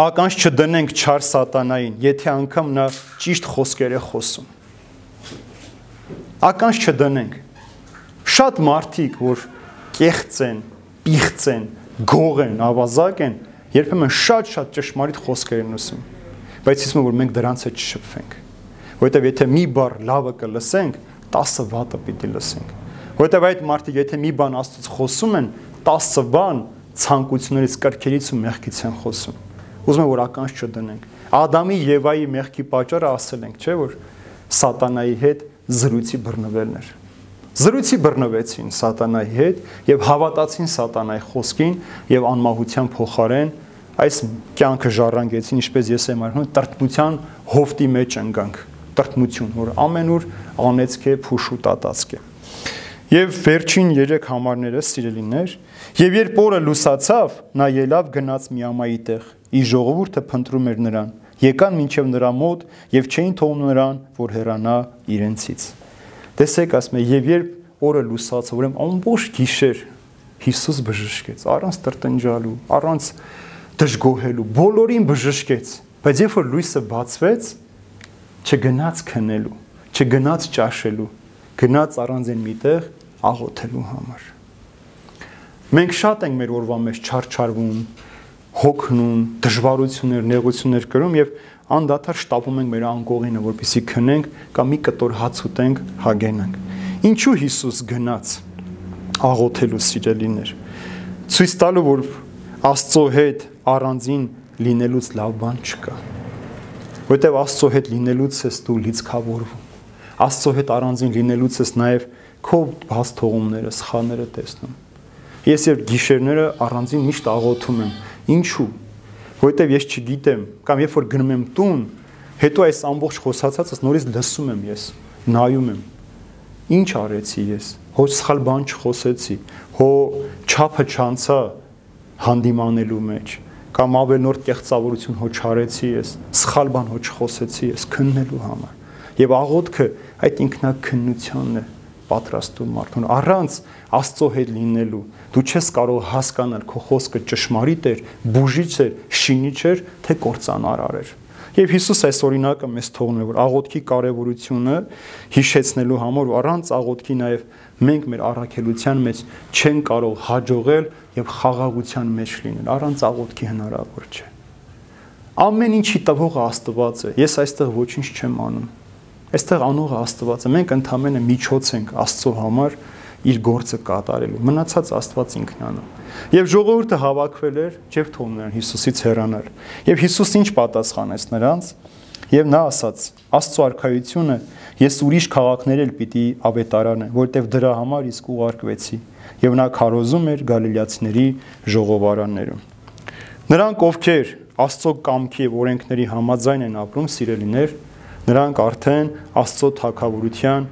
ականջ չդնենք չար սատանային, եթե անգամ նա ճիշտ խոսքեր է խոսում։ Ականջ չդնենք։ Շատ մարդիկ, որ կեղծ են, պիղծ են, գող են, ավազակ են, երբեմն շատ-շատ ճշմարիտ խոսքեր են ասում։ Բայց իսկը որ մենք դրանց հետ չշփվենք որովհետև եթե մի բառ լավը կլսենք, 10 վատը պիտի լսենք։ Որովհետև այդ մարդիկ եթե մի բան Աստծո խոսում են, 10 բան ցանկություններից, կրքերից ու մեղքից են խոսում։ Ուզում եմ որ ականջ չդնենք։ Ադամի Եվայի մեղքի պատճառը ասել ենք, չէ՞ որ սատանայի հետ զրույցի բռնվելն էր։ Զրույցի բռնվեցին սատանայի հետ եւ հավատացին սատանայի խոսքին եւ անմահության փոխարեն այս կյանքը ժառանգեցին, ինչպես ես եմ արվում, տրտմության հովտի մեջ ընկանք տրտմություն, որ ամենուր անեցք է, փուշ ու տատածք է։ Եվ վերջին 3 համարները սիրելիներ, եւ երբ օրը լուսացավ, նա ելավ գնաց Միամայի տեղ։ Ի ժողովուրդը փնտրում էր նրան։ Եկան մինչև նրա մոտ եւ չէին թողնում նրան, որ հեռանա իրենցից։ Տեսեք, ասում է, եւ երբ օրը լուսացավ, ուրեմն ամբողջ գիշեր Հիսուս բժշկեց, առանց տրտնջալու, առանց դժգոհելու, բոլորին բժշկեց։ Բայց երբ որ լույսը բացվեց, չգնաց քնելու, չգնաց ճաշելու, գնաց առանձին միտեղ աղոթելու համար։ Մենք շատ ենք մեր օրվա մեջ չարչարվում, հոգնում, դժվարություններ, նեղություններ կրում եւ անդադար շտապում ենք մեր անկողինը, որպեսզի քնենք կամ մի կտոր հաց ուտենք, հագենանք։ Ինչու Հիսուս գնաց աղոթելու սիրելիներ։ Ցույց տալու, որ Աստծո հետ առանձին լինելուց լավ բան չկա որտեվ Աստծո հետ լինելուց ես դու լիցքավորվում։ Աստծո հետ առանձին լինելուց ես նաև քո բաց թողումները, սխալները տեսնում։ Ես երբ գիշերները առանձին միշտ աղոթում եմ։ Ինչու՞։ Որտեվ ես չգիտեմ, կամ երբ որ գնում եմ տուն, հետո այս ամբողջ խոսացածս նորից լսում եմ ես, նայում եմ։ Ինչ արեցի ես։ Հո սխալ բան չխոսեցի, հո չափը չանցա հանդիմանելու մեջ կամ ավելնորդ կեղծավորություն հո չարեցի ես, սխալ բան հո չխոսեցի ես քննելու համար։ Եվ աղոթքը այդ ինքնակնությունն է պատրաստում մարդուն առանց Աստծո հետ լինելու դու չես կարող հասկանալ քո խոսքը ճշմարիտ էր, բուժիչ էր, շինիչ էր, թե կործանարար էր։ Եվ Հիսուս այս օրինակը մեզ թողնում է որ աղոթքի կարևորությունը հիշեցնելու համար ու առանց աղոթքի նաև մենք մեր առաքելության մեջ չեն կարող հաջողել եւ խաղաղության մեջ լինել։ Առանց աղոթքի հնարավոր չէ։ Ամեն ինչի տվողը Աստված է։ Ես այստեղ ոչինչ չեմ անում։ Այստեղ անողը Աստված է։ Մենք ընդհանրապես միջոց ենք Աստծո համար իր գործը կատարելու։ Մնացած Աստված ինքն անում։ Եվ ժողովուրդը հավաքվել էր, չէ՞ թողնել նրան Հիսուսից հեռանալ։ Եվ Հիսուս ինչ պատասխանեց նրանց։ Եվ նա ասաց. Աստծո արքայությունը ես ուրիշ քաղաքներ էլ պիտի ավետարանեմ, որտեվ դրա համար իսկ ուղարկվեցի եւ նա քարոզում էր գալիլեացիների ժողովարաններում։ Նրանք ովքեր Աստծո կամքի եւ օրենքների համաձայն են ապրում, սիրելիներ, նրանք արդեն Աստծո թակավորության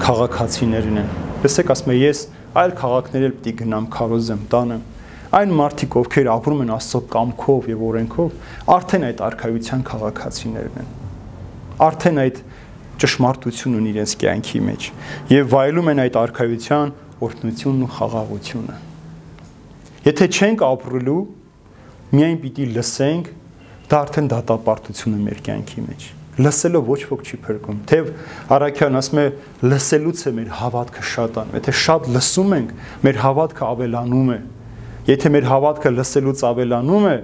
քաղաքացիներն են։ Տեսեք, ասում եմ, ես այլ քաղաքներ էլ պիտի գնամ քարոզեմ, տանեմ։ Այն մարդիկ, ովքեր ապրում են Աստծո կամքով եւ օրենքով, արդեն այդ արխայության քաղաքացիներն են։ Արդեն այդ ճշմարտությունն ունի իրենց կյանքի մեջ եւ վայելում են այդ արխայության օրհնությունն ու խաղաղությունը։ Եթե չենք ապրելու, միայն պիտի լսենք, դա արդեն դատապարտություն է մեր կյանքի մեջ։ Լսելով ոչ ոք չի փրկում։ Թեև Արաքյան ասում է լսելուց է մեր հավատքը շատանում։ Եթե շատ լսում ենք, մեր հավատքը ավելանում է։ Եթե մեր հավատքը լսելուց ավելանում է,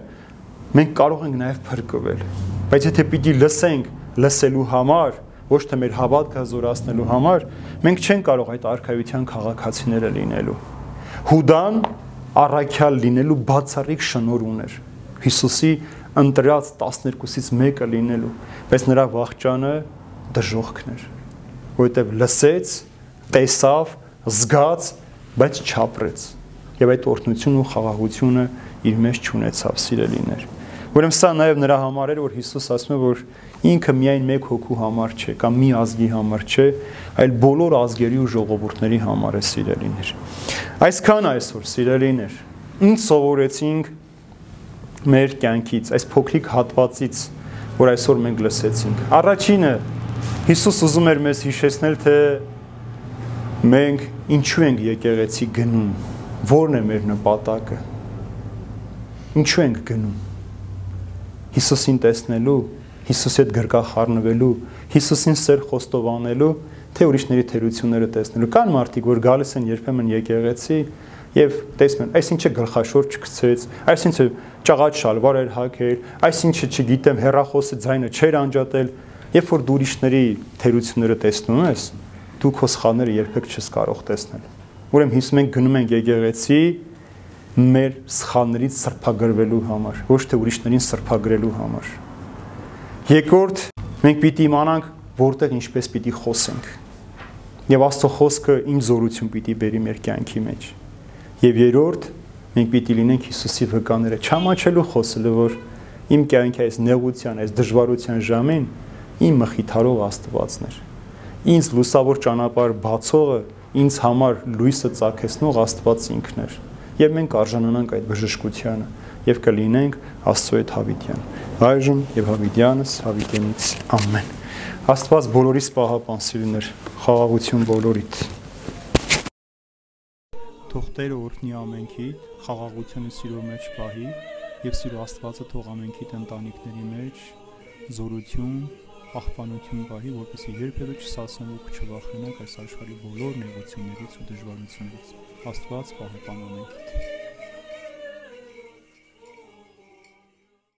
մենք կարող ենք նաև փրկվել։ Բայց եթե պիտի լսենք լսելու համար, ոչ թե մեր հավատքը զորացնելու համար, մենք չենք կարող այդ արխայության քաղաքացիները լինելու։ Հուդան առաքյալ լինելու բացառիկ շնոր ուներ։ Հիսուսի ընտրած 12-ից մեկը լինելու, բայց նրա վախճանը դժողքն էր, որովհետև լսեց, տեսավ, զգաց, բայց չապրեց։ Եվ այդ օրհնությունն ու խաղաղությունը իր մեջ ճանաչավ սիրելիներ։ Ուրեմն սա նաև նրա համար էր, որ Հիսուս ասում է, որ ինքը միայն մեկ հոգու համար չէ, կամ մի ազգի համար չէ, այլ բոլոր ազգերի ու ժողովուրդների համար է սիրելիներ։ Այսքան այսօր սիրելիներ, ինչ սովորեցինք մեր կյանքից, այս փոքրիկ հատվածից, որ այսօր մենք լսեցինք։ Առաջինը Հիսուս ուզում էր մեզ հիշեցնել, թե մենք ինչու ենք եկեղեցի գնում, ո՞րն է մեր նպատակը։ Ինչու ենք գնում։ Հիսուսին տեսնելու, Հիսուսի հետ գրկա խառնվելու, Հիսուսին սեր խոստովանելու, թե ուրիշների թերությունները տեսնելու։ Կան մարդիկ, որ գալիս են երբեմն եկեղեցի եւ տեսնում են, այսինչը գլխաշոր չգցեց, այսինչը ճաղաճ շալվար էր հագել, այսինչը չգիտեմ, հերախոսը ձայնը չէր անջատել, երբ որ դու ուրիշների թերությունները տեսնում ես, դու քո սխալները երբեք չես կարող տեսնել։ Ուրեմն հիս մենք գնում ենք եկեղեցի մեր սխալներից սրբագրվելու համար, ոչ թե ուրիշներին սրբագրելու համար։ Երկրորդ, մենք պիտի իմանանք, որտեղ ինչպես պիտի խոսենք։ Եվ Աստծո խոսքը ինչ զորություն պիտի բերի մեր կյանքի մեջ։ Եվ երրորդ, մենք պիտի լինենք Հիսուսի վկաները, չամաչելու խոսելը, որ իմ կյանքի այս նեղության, այս դժվարության ժամին իմ մխիթարող Աստվածներ ինձ լուսավոր ճանապարհ բացողը ինձ համար լույսը ցակեցնող Աստված ինքն էր։ Եվ մենք արժանանանք այդ բժշկությանը եւ կլինենք Աստծո հետ հավիտյան։ Այժմ եւ հավիտյանս հավիտենից ամեն։ Աստված բոլորիս պահապան սիրուներ, խաղաղություն բոլորիդ։ Թող Տերը օրհնի ամենքի, խաղաղությունը սիրո մեջ պահի եւ սիրո Աստվածը թող ամենքի ընտանիքների մեջ զորություն պահպանություն պահի, որպեսզի երբևէ չսասնվեք ու չվախենաք այս աշխարհի բոլոր նեղություններից ու դժվարություններից։ Աստված պահպան ամենքիդ։